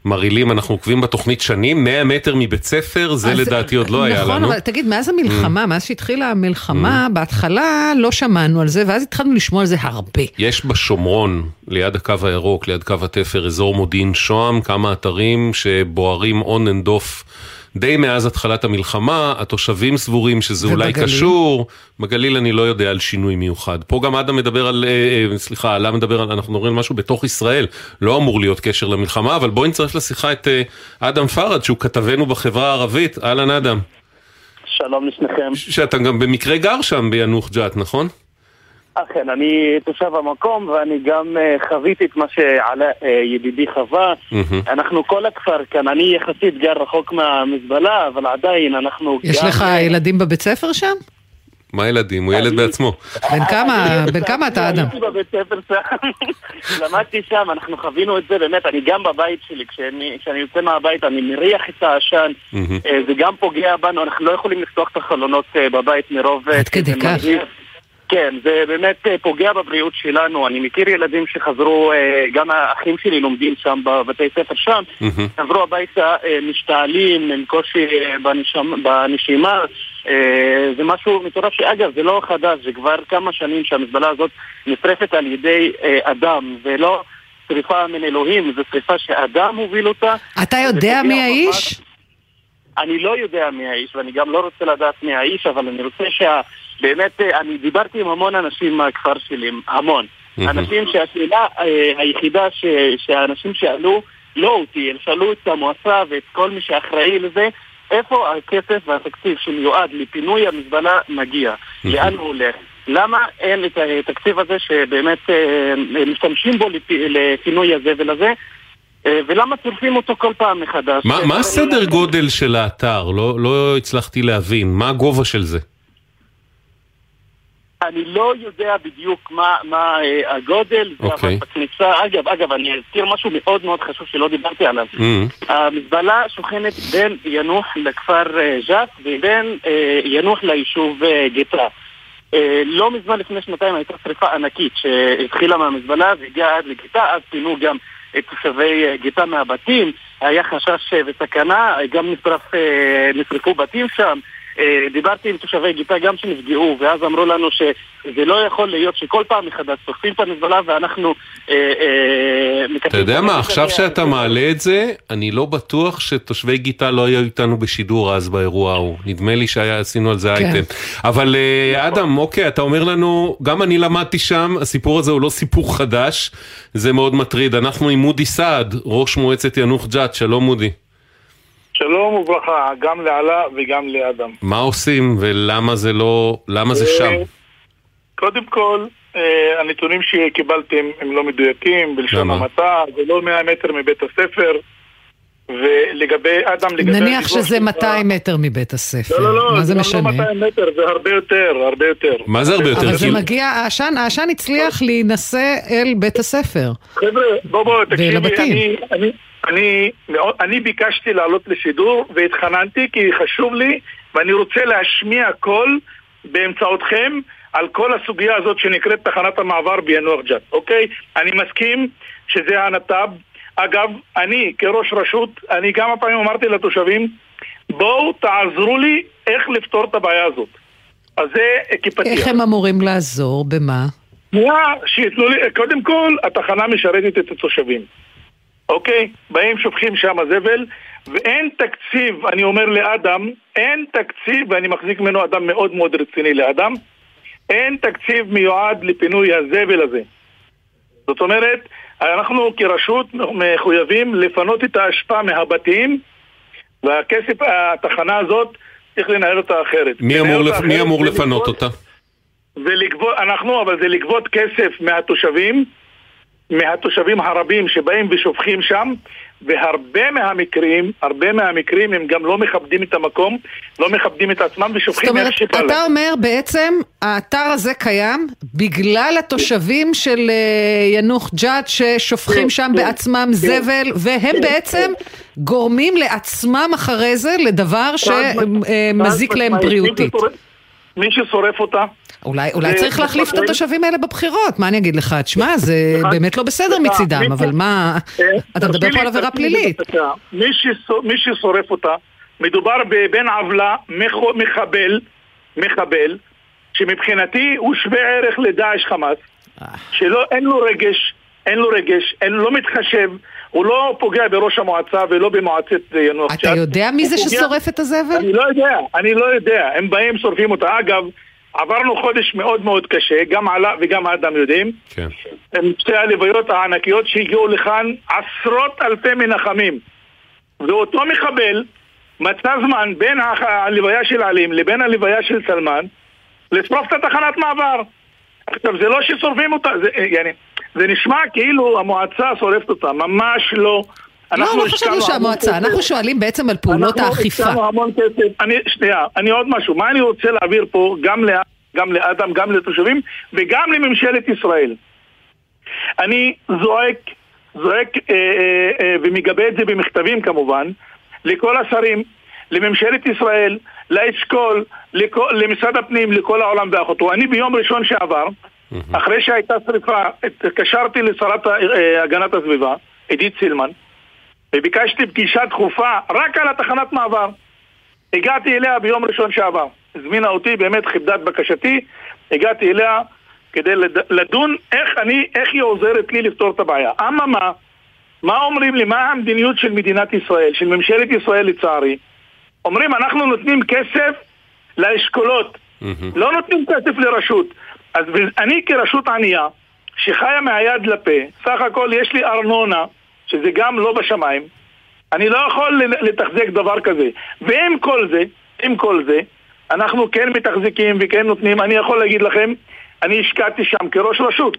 ומרעילים, אנחנו עוקבים בתוכנית שנים, 100 מטר מבית ספר, זה אז- לדעתי עוד לא היה לנו. נכון, אבל תגיד, מאז המלחמה, אממ. מאז שהתחילה המלחמה, בהתחלה לא שמענו על זה, ואז התחלנו לשמוע על זה הרבה. יש בשומרון, ליד הקו הירוק, ליד קו התפר, אזור מודיעין שוהם, כמה אתרים שבוערים on and off די מאז התחלת המלחמה, התושבים סבורים שזה אולי ובגליל? קשור, בגליל אני לא יודע על שינוי מיוחד. פה גם אדם מדבר על, אה, אה, סליחה, עלה מדבר על, אנחנו מדברים על משהו בתוך ישראל, לא אמור להיות קשר למלחמה, אבל בואי נצרף לשיחה את אה, אדם פרד, שהוא כתבנו בחברה הערבית, אהלן אדם. שלום לשניכם. שאתה גם במקרה גר שם ביאנוח ג'ת, נכון? אכן, אני תושב המקום ואני גם אה, חוויתי את מה שעלה אה, ידידי חווה. אנחנו כל הכפר כאן, אני יחסית גר רחוק מהמזבלה, אבל עדיין אנחנו יש גם... לך ילדים בבית ספר שם? מה ילדים? הוא ילד בעצמו. בן כמה, בן כמה אתה אדם? הייתי בבית ספר שם, למדתי שם, אנחנו חווינו את זה באמת, אני גם בבית שלי, כשאני יוצא מהבית אני מריח את העשן, אה, זה גם פוגע בנו, אנחנו לא יכולים לפתוח את החלונות אה, בבית מרוב... עד כדי כך. כן, זה באמת אה, פוגע בבריאות שלנו. אני מכיר ילדים שחזרו, אה, גם האחים שלי לומדים שם בבתי ספר שם, חזרו הביתה אה, משתעלים, עם קושי אה, בנשמ- בנשימה. זה משהו מטורף שאגב, זה לא חדש, זה כבר כמה שנים שהמזבלה הזאת נשרפת על ידי אדם, ולא שריפה מן אלוהים, זו שריפה שאדם הוביל אותה. אתה יודע מי האיש? אני לא יודע מי האיש, ואני גם לא רוצה לדעת מי האיש, אבל אני רוצה שה... באמת, אה, אני דיברתי עם המון אנשים מהכפר שלי, המון. אנשים שהשאלה אה, היחידה ש... שהאנשים שאלו, לא אותי, הם שאלו את המועצה ואת כל מי שאחראי לזה, איפה הכסף והתקציב שמיועד לפינוי המזבלה מגיע? לאן הוא הולך? למה אין את התקציב הזה שבאמת אה, משתמשים בו לפ... לפינוי הזבל הזה? ולמה צורפים אותו כל פעם מחדש? מה, מה הסדר גודל של האתר? לא, לא הצלחתי להבין. מה הגובה של זה? אני לא יודע בדיוק מה, מה אה, הגודל, זה אוקיי. אבל בכניסה, אגב, אגב, אני אזכיר משהו מאוד מאוד חשוב שלא דיברתי עליו. Mm. המזבלה שוכנת בין יאנוח לכפר אה, ג'ת ובין אה, יאנוח ליישוב אה, גיטה. אה, לא מזמן, לפני שנתיים, הייתה שרפה ענקית שהתחילה מהמזבלה והגיעה עד לגיטה, אז פינו גם את תושבי אה, גיטה מהבתים, היה חשש אה, וסכנה, גם נשרף, אה, נשרפו בתים שם. אה, דיברתי עם תושבי גיטה גם שנפגעו, ואז אמרו לנו שזה לא יכול להיות שכל פעם מחדש שורפים את המזבלה ואנחנו אה, אה, אתה. יודע מה, עכשיו שאתה מעלה את זה, אני לא בטוח שתושבי גיטה לא היו איתנו בשידור אז באירוע ההוא. נדמה לי שעשינו על זה כן. אייטם. אבל אה, אדם, אוקיי, אתה אומר לנו, גם אני למדתי שם, הסיפור הזה הוא לא סיפור חדש, זה מאוד מטריד. אנחנו עם מודי סעד, ראש מועצת יאנוח ג'ת, שלום מודי. שלום וברכה, גם לעלה וגם לאדם. מה עושים ולמה זה לא, למה זה שם? אה, קודם כל, אה, הנתונים שקיבלתם הם לא מדויקים, בלשון? המעטה, זה לא 100 מטר מבית הספר, ולגבי אדם, לגבי... נניח שזה שלך- 200 מטר מבית הספר. לא, לא, לא, מה זה משנה? לא 200 מטר, זה הרבה יותר, הרבה יותר. מה זה הרבה יותר? אבל זה כאילו- מגיע, העשן, העשן הצליח להינשא אל בית הספר. חבר'ה, בוא בוא, תקשיבי. אני, אני, אני, מאוד, אני ביקשתי לעלות לשידור והתחננתי כי חשוב לי ואני רוצה להשמיע קול באמצעותכם על כל הסוגיה הזאת שנקראת תחנת המעבר ביאנוח ג'ת, אוקיי? אני מסכים שזה הנת"ב. אגב, אני כראש רשות, אני כמה פעמים אמרתי לתושבים, בואו תעזרו לי איך לפתור את הבעיה הזאת. אז זה כפתיח. איך הם אמורים לעזור? במה? שנייה, שייתנו לי, קודם כל, התחנה משרתת את התושבים. אוקיי? באים, שופכים שם זבל, ואין תקציב, אני אומר לאדם, אין תקציב, ואני מחזיק ממנו אדם מאוד מאוד רציני לאדם, אין תקציב מיועד לפינוי הזבל הזה. זאת אומרת, אנחנו כרשות מחויבים לפנות את האשפה מהבתים, והכסף, התחנה הזאת, צריך לנהל אותה אחרת. מי אמור לפ- מי אחרת אמור זה לפנות אותה? זה לגבות, אנחנו, אבל זה לגבות כסף מהתושבים, מהתושבים הרבים שבאים ושופכים שם, והרבה מהמקרים, הרבה מהמקרים הם גם לא מכבדים את המקום, לא מכבדים את עצמם ושופכים איך שבא להם. אתה אומר בעצם, האתר הזה קיים בגלל התושבים של אה, ינוח ג'ת ששופכים כן, שם כן, בעצמם כן, זבל, והם בעצם. גורמים לעצמם אחרי זה לדבר שמזיק להם בריאותית. מי ששורף אותה. אולי, אולי צריך להחליף את התושבים האלה בבחירות, מה אני אגיד לך? תשמע, זה באמת לא בסדר מצידם, אבל מה... אה, אתה מדבר פה על עבירה פלילית. מי ששורף אותה, מדובר בבן עוולה, מחבל, מחבל, שמבחינתי הוא שווה ערך לדאעש חמאס, אה. שאין לו רגש, אין לו רגש, אין, לא מתחשב, הוא לא פוגע בראש המועצה ולא במועצת אה, יאנוח ג'ת. אתה יודע מי זה ששורף את הזבל? אני לא יודע, אני לא יודע. הם באים, שורפים אותה. אגב, עברנו חודש מאוד מאוד קשה, גם עלה וגם אדם יודעים. כן. עם שתי הלוויות הענקיות שהגיעו לכאן עשרות אלפי מנחמים. ואותו מחבל מצא זמן בין הלוויה של עלים לבין הלוויה של סלמן לשרוף את התחנת מעבר. עכשיו, זה לא ששורפים אותה, זה, אה, יעני, זה נשמע כאילו המועצה שורפת אותה, ממש לא. לא, לא חשבנו שהמועצה, אנחנו שואלים בעצם על פעולות האכיפה. אנחנו השקענו המון כסף. אני, שנייה, אני עוד משהו. מה אני רוצה להעביר פה גם, לא, גם לאדם, גם לתושבים וגם לממשלת ישראל. אני זועק, זועק אה, אה, אה, ומגבה את זה במכתבים כמובן, לכל השרים, לממשלת ישראל, לאשכול, למשרד הפנים, לכל העולם ואחותו. אני ביום ראשון שעבר, אחרי שהייתה שריפה, התקשרתי לשרת אה, הגנת הסביבה, עידית סילמן, וביקשתי פגישה דחופה רק על התחנת מעבר. הגעתי אליה ביום ראשון שעבר. הזמינה אותי, באמת כיבדה את בקשתי, הגעתי אליה כדי לדון איך אני, איך היא עוזרת לי לפתור את הבעיה. אממה, מה אומרים לי? מה המדיניות של מדינת ישראל, של ממשלת ישראל לצערי? אומרים, אנחנו נותנים כסף לאשכולות, לא נותנים כסף לרשות. אז אני כרשות ענייה, שחיה מהיד לפה, סך הכל יש לי ארנונה, שזה גם לא בשמיים, אני לא יכול לתחזק דבר כזה. ועם כל זה, עם כל זה, אנחנו כן מתחזקים וכן נותנים, אני יכול להגיד לכם, אני השקעתי שם כראש רשות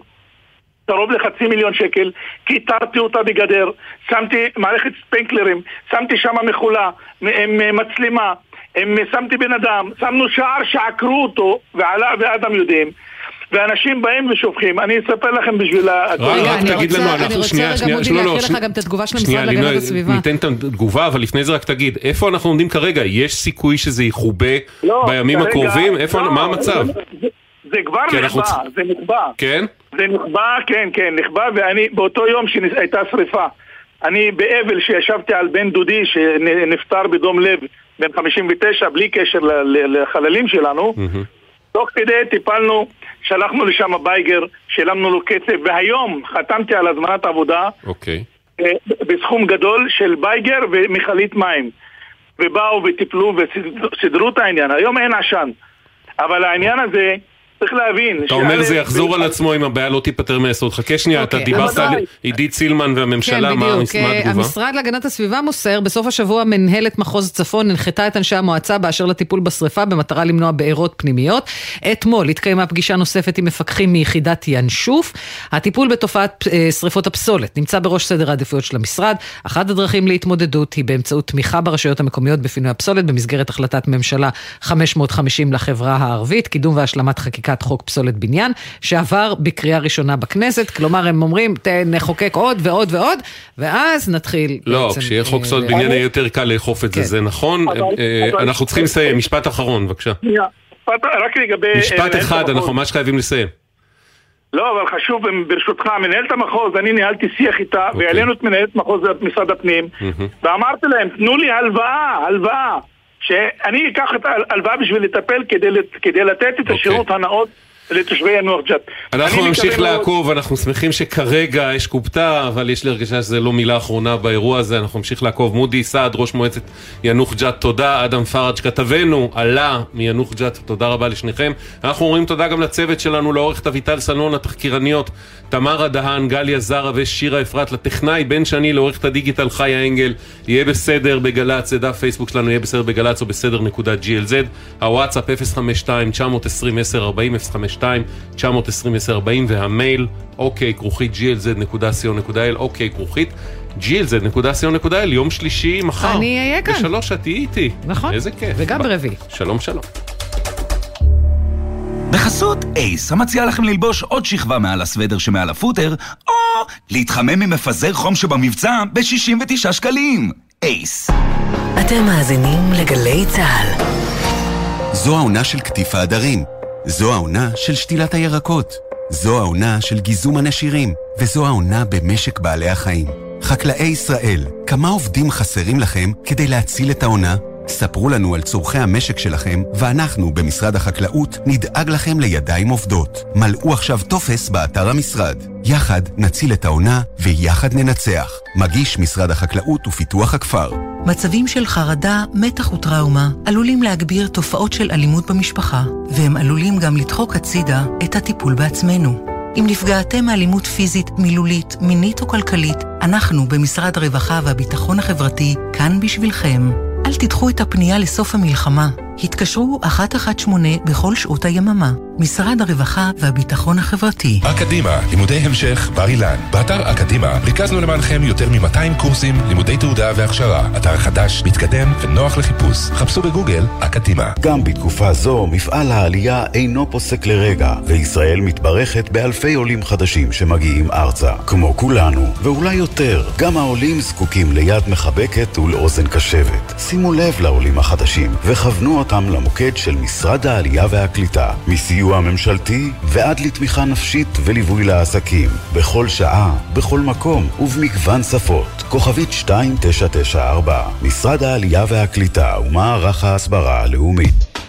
קרוב לחצי מיליון שקל, כיתרתי אותה בגדר, שמתי מערכת ספנקלרים, שמתי שם מכולה, מצלמה, שמתי בן אדם, שמנו שער שעקרו אותו, ועלה ואדם יודעים. ואנשים באים ושופכים. אני אספר לכם בשביל ה... רק תגיד לנו, אנחנו שנייה, שנייה, לא, לא, להקריא לך גם את התגובה של המשרד להגנת הסביבה. ניתן את התגובה, אבל לפני זה רק תגיד, איפה אנחנו עומדים כרגע? יש סיכוי שזה יכובה לא, בימים הקרובים? איפה, מה המצב? זה כבר נכבה, זה נכבה. כן? זה נכבה, כן, כן, נכבה, ואני, באותו יום שהייתה שריפה, אני באבל שישבתי על בן דודי שנפטר בדום לב, בן 59, בלי קשר לחללים שלנו, תוך כדי טיפלנו, שלחנו לשם באגר, שילמנו לו כסף, והיום חתמתי על הזמנת עבודה אוקיי. אה, בסכום גדול של באגר ומכלית מים. ובאו וטיפלו וסידרו את העניין. היום אין עשן. אבל העניין הזה, צריך להבין... אתה אומר זה יחזור על עצמו אם הבעיה לא תיפתר מהיסוד. חכה שנייה, אתה אוקיי, דיברת על עידית סילמן והממשלה, מה התגובה? אה, המשרד להגנת הסביבה מוסר, בסוף השבוע מנהלת מחוז צפון הנחתה את אנשי המועצה באשר לטיפול בשריפה במטרה למנוע בעירות פנימיות. אתמול התקיימה פגישה נוספת עם מפקחים מיחידת ינשוף. הטיפול בתופעת אה, שריפות הפסולת נמצא בראש סדר העדיפויות של המשרד. אחת הדרכים להתמודדות היא באמצעות תמיכה ברשויות המקומיות בפינוי הפסולת במסגרת החלטת ממשלה 550 לחברה הערבית, קידום והשלמת חקיקה. חקיקת חוק פסולת בניין, שעבר בקריאה ראשונה בכנסת, כלומר הם אומרים, נחוקק עוד ועוד ועוד, ואז נתחיל לא, כשיהיה חוק פסולת אה, בניין יהיה יותר קל לאכוף את זה, כן. זה נכון, אה, אנחנו צריכים לסיים, משפט אחרון, בבקשה. רק לגבי... משפט אה, אחד, אנחנו ממש חייבים לסיים. לא, אבל חשוב, ברשותך, מנהלת המחוז, אני ניהלתי שיח איתה, okay. והעלינו את מנהלת מחוז משרד הפנים, mm-hmm. ואמרתי להם, תנו לי הלוואה, הלוואה. שאני אקח את ההלוואה בשביל לטפל כדי, כדי לתת את השירות okay. הנאות לתושבי ינוח ג'ת. אנחנו נמשיך לעקוב, מאוד... אנחנו שמחים שכרגע יש קופתה, אבל יש לי הרגשה שזה לא מילה אחרונה באירוע הזה, אנחנו נמשיך לעקוב. מודי סעד, ראש מועצת ינוח ג'ת, תודה. אדם פראג' כתבנו, עלה מיאנוח ג'ת, תודה רבה לשניכם. אנחנו אומרים תודה גם לצוות שלנו, לעורכת אביטל סלון, התחקירניות, תמרה דהן, גליה זרה ושירה אפרת, לטכנאי בן שני, לעורכת הדיגיטל חיה אנגל, יהיה בסדר בגל"צ, זה דף פייסבוק שלנו, יהיה בסדר בגל"צ או בסדר נקודה glz, הוואטסאפ 052-920-1040, 052-920-1040 והמייל אוקיי כרוכית glz.co.il, אוקיי כרוכית אל, יום שלישי מחר. אני אהיה כאן. בשלוש את תהיי איתי. נכון. איזה כיף. וגם ברביעי. שלום שלום. בחסות אייס, המציע לכם ללבוש עוד שכבה מעל הסוודר שמעל הפוטר, או להתחמם ממפזר חום שבמבצע ב-69 שקלים. אייס. אתם מאזינים לגלי צה"ל. זו העונה של קטיף העדרים. זו העונה של שתילת הירקות. זו העונה של גיזום הנשירים. וזו העונה במשק בעלי החיים. חקלאי ישראל, כמה עובדים חסרים לכם כדי להציל את העונה? ספרו לנו על צורכי המשק שלכם, ואנחנו במשרד החקלאות נדאג לכם לידיים עובדות. מלאו עכשיו טופס באתר המשרד. יחד נציל את העונה, ויחד ננצח. מגיש משרד החקלאות ופיתוח הכפר. מצבים של חרדה, מתח וטראומה עלולים להגביר תופעות של אלימות במשפחה, והם עלולים גם לדחוק הצידה את הטיפול בעצמנו. אם נפגעתם מאלימות פיזית, מילולית, מינית או כלכלית, אנחנו במשרד הרווחה והביטחון החברתי כאן בשבילכם. אל תדחו את הפנייה לסוף המלחמה. התקשרו 118 בכל שעות היממה. משרד הרווחה והביטחון החברתי. אקדימה, לימודי המשך, בר אילן. באתר אקדימה ריכזנו למענכם יותר מ-200 קורסים, לימודי תעודה והכשרה. אתר חדש, מתקדם ונוח לחיפוש. חפשו בגוגל אקדימה. גם בתקופה זו, מפעל העלייה אינו פוסק לרגע, וישראל מתברכת באלפי עולים חדשים שמגיעים ארצה. כמו כולנו, ואולי יותר, גם העולים זקוקים ליד מחבקת ולאוזן קשבת. שימו לב לעולים החדשים, וכוונו אותם למוקד של משרד העלייה והקליטה. מסיוע סיוע ממשלתי ועד לתמיכה נפשית וליווי לעסקים. בכל שעה, בכל מקום ובמגוון שפות. כוכבית 2994, משרד העלייה והקליטה ומערך ההסברה הלאומית.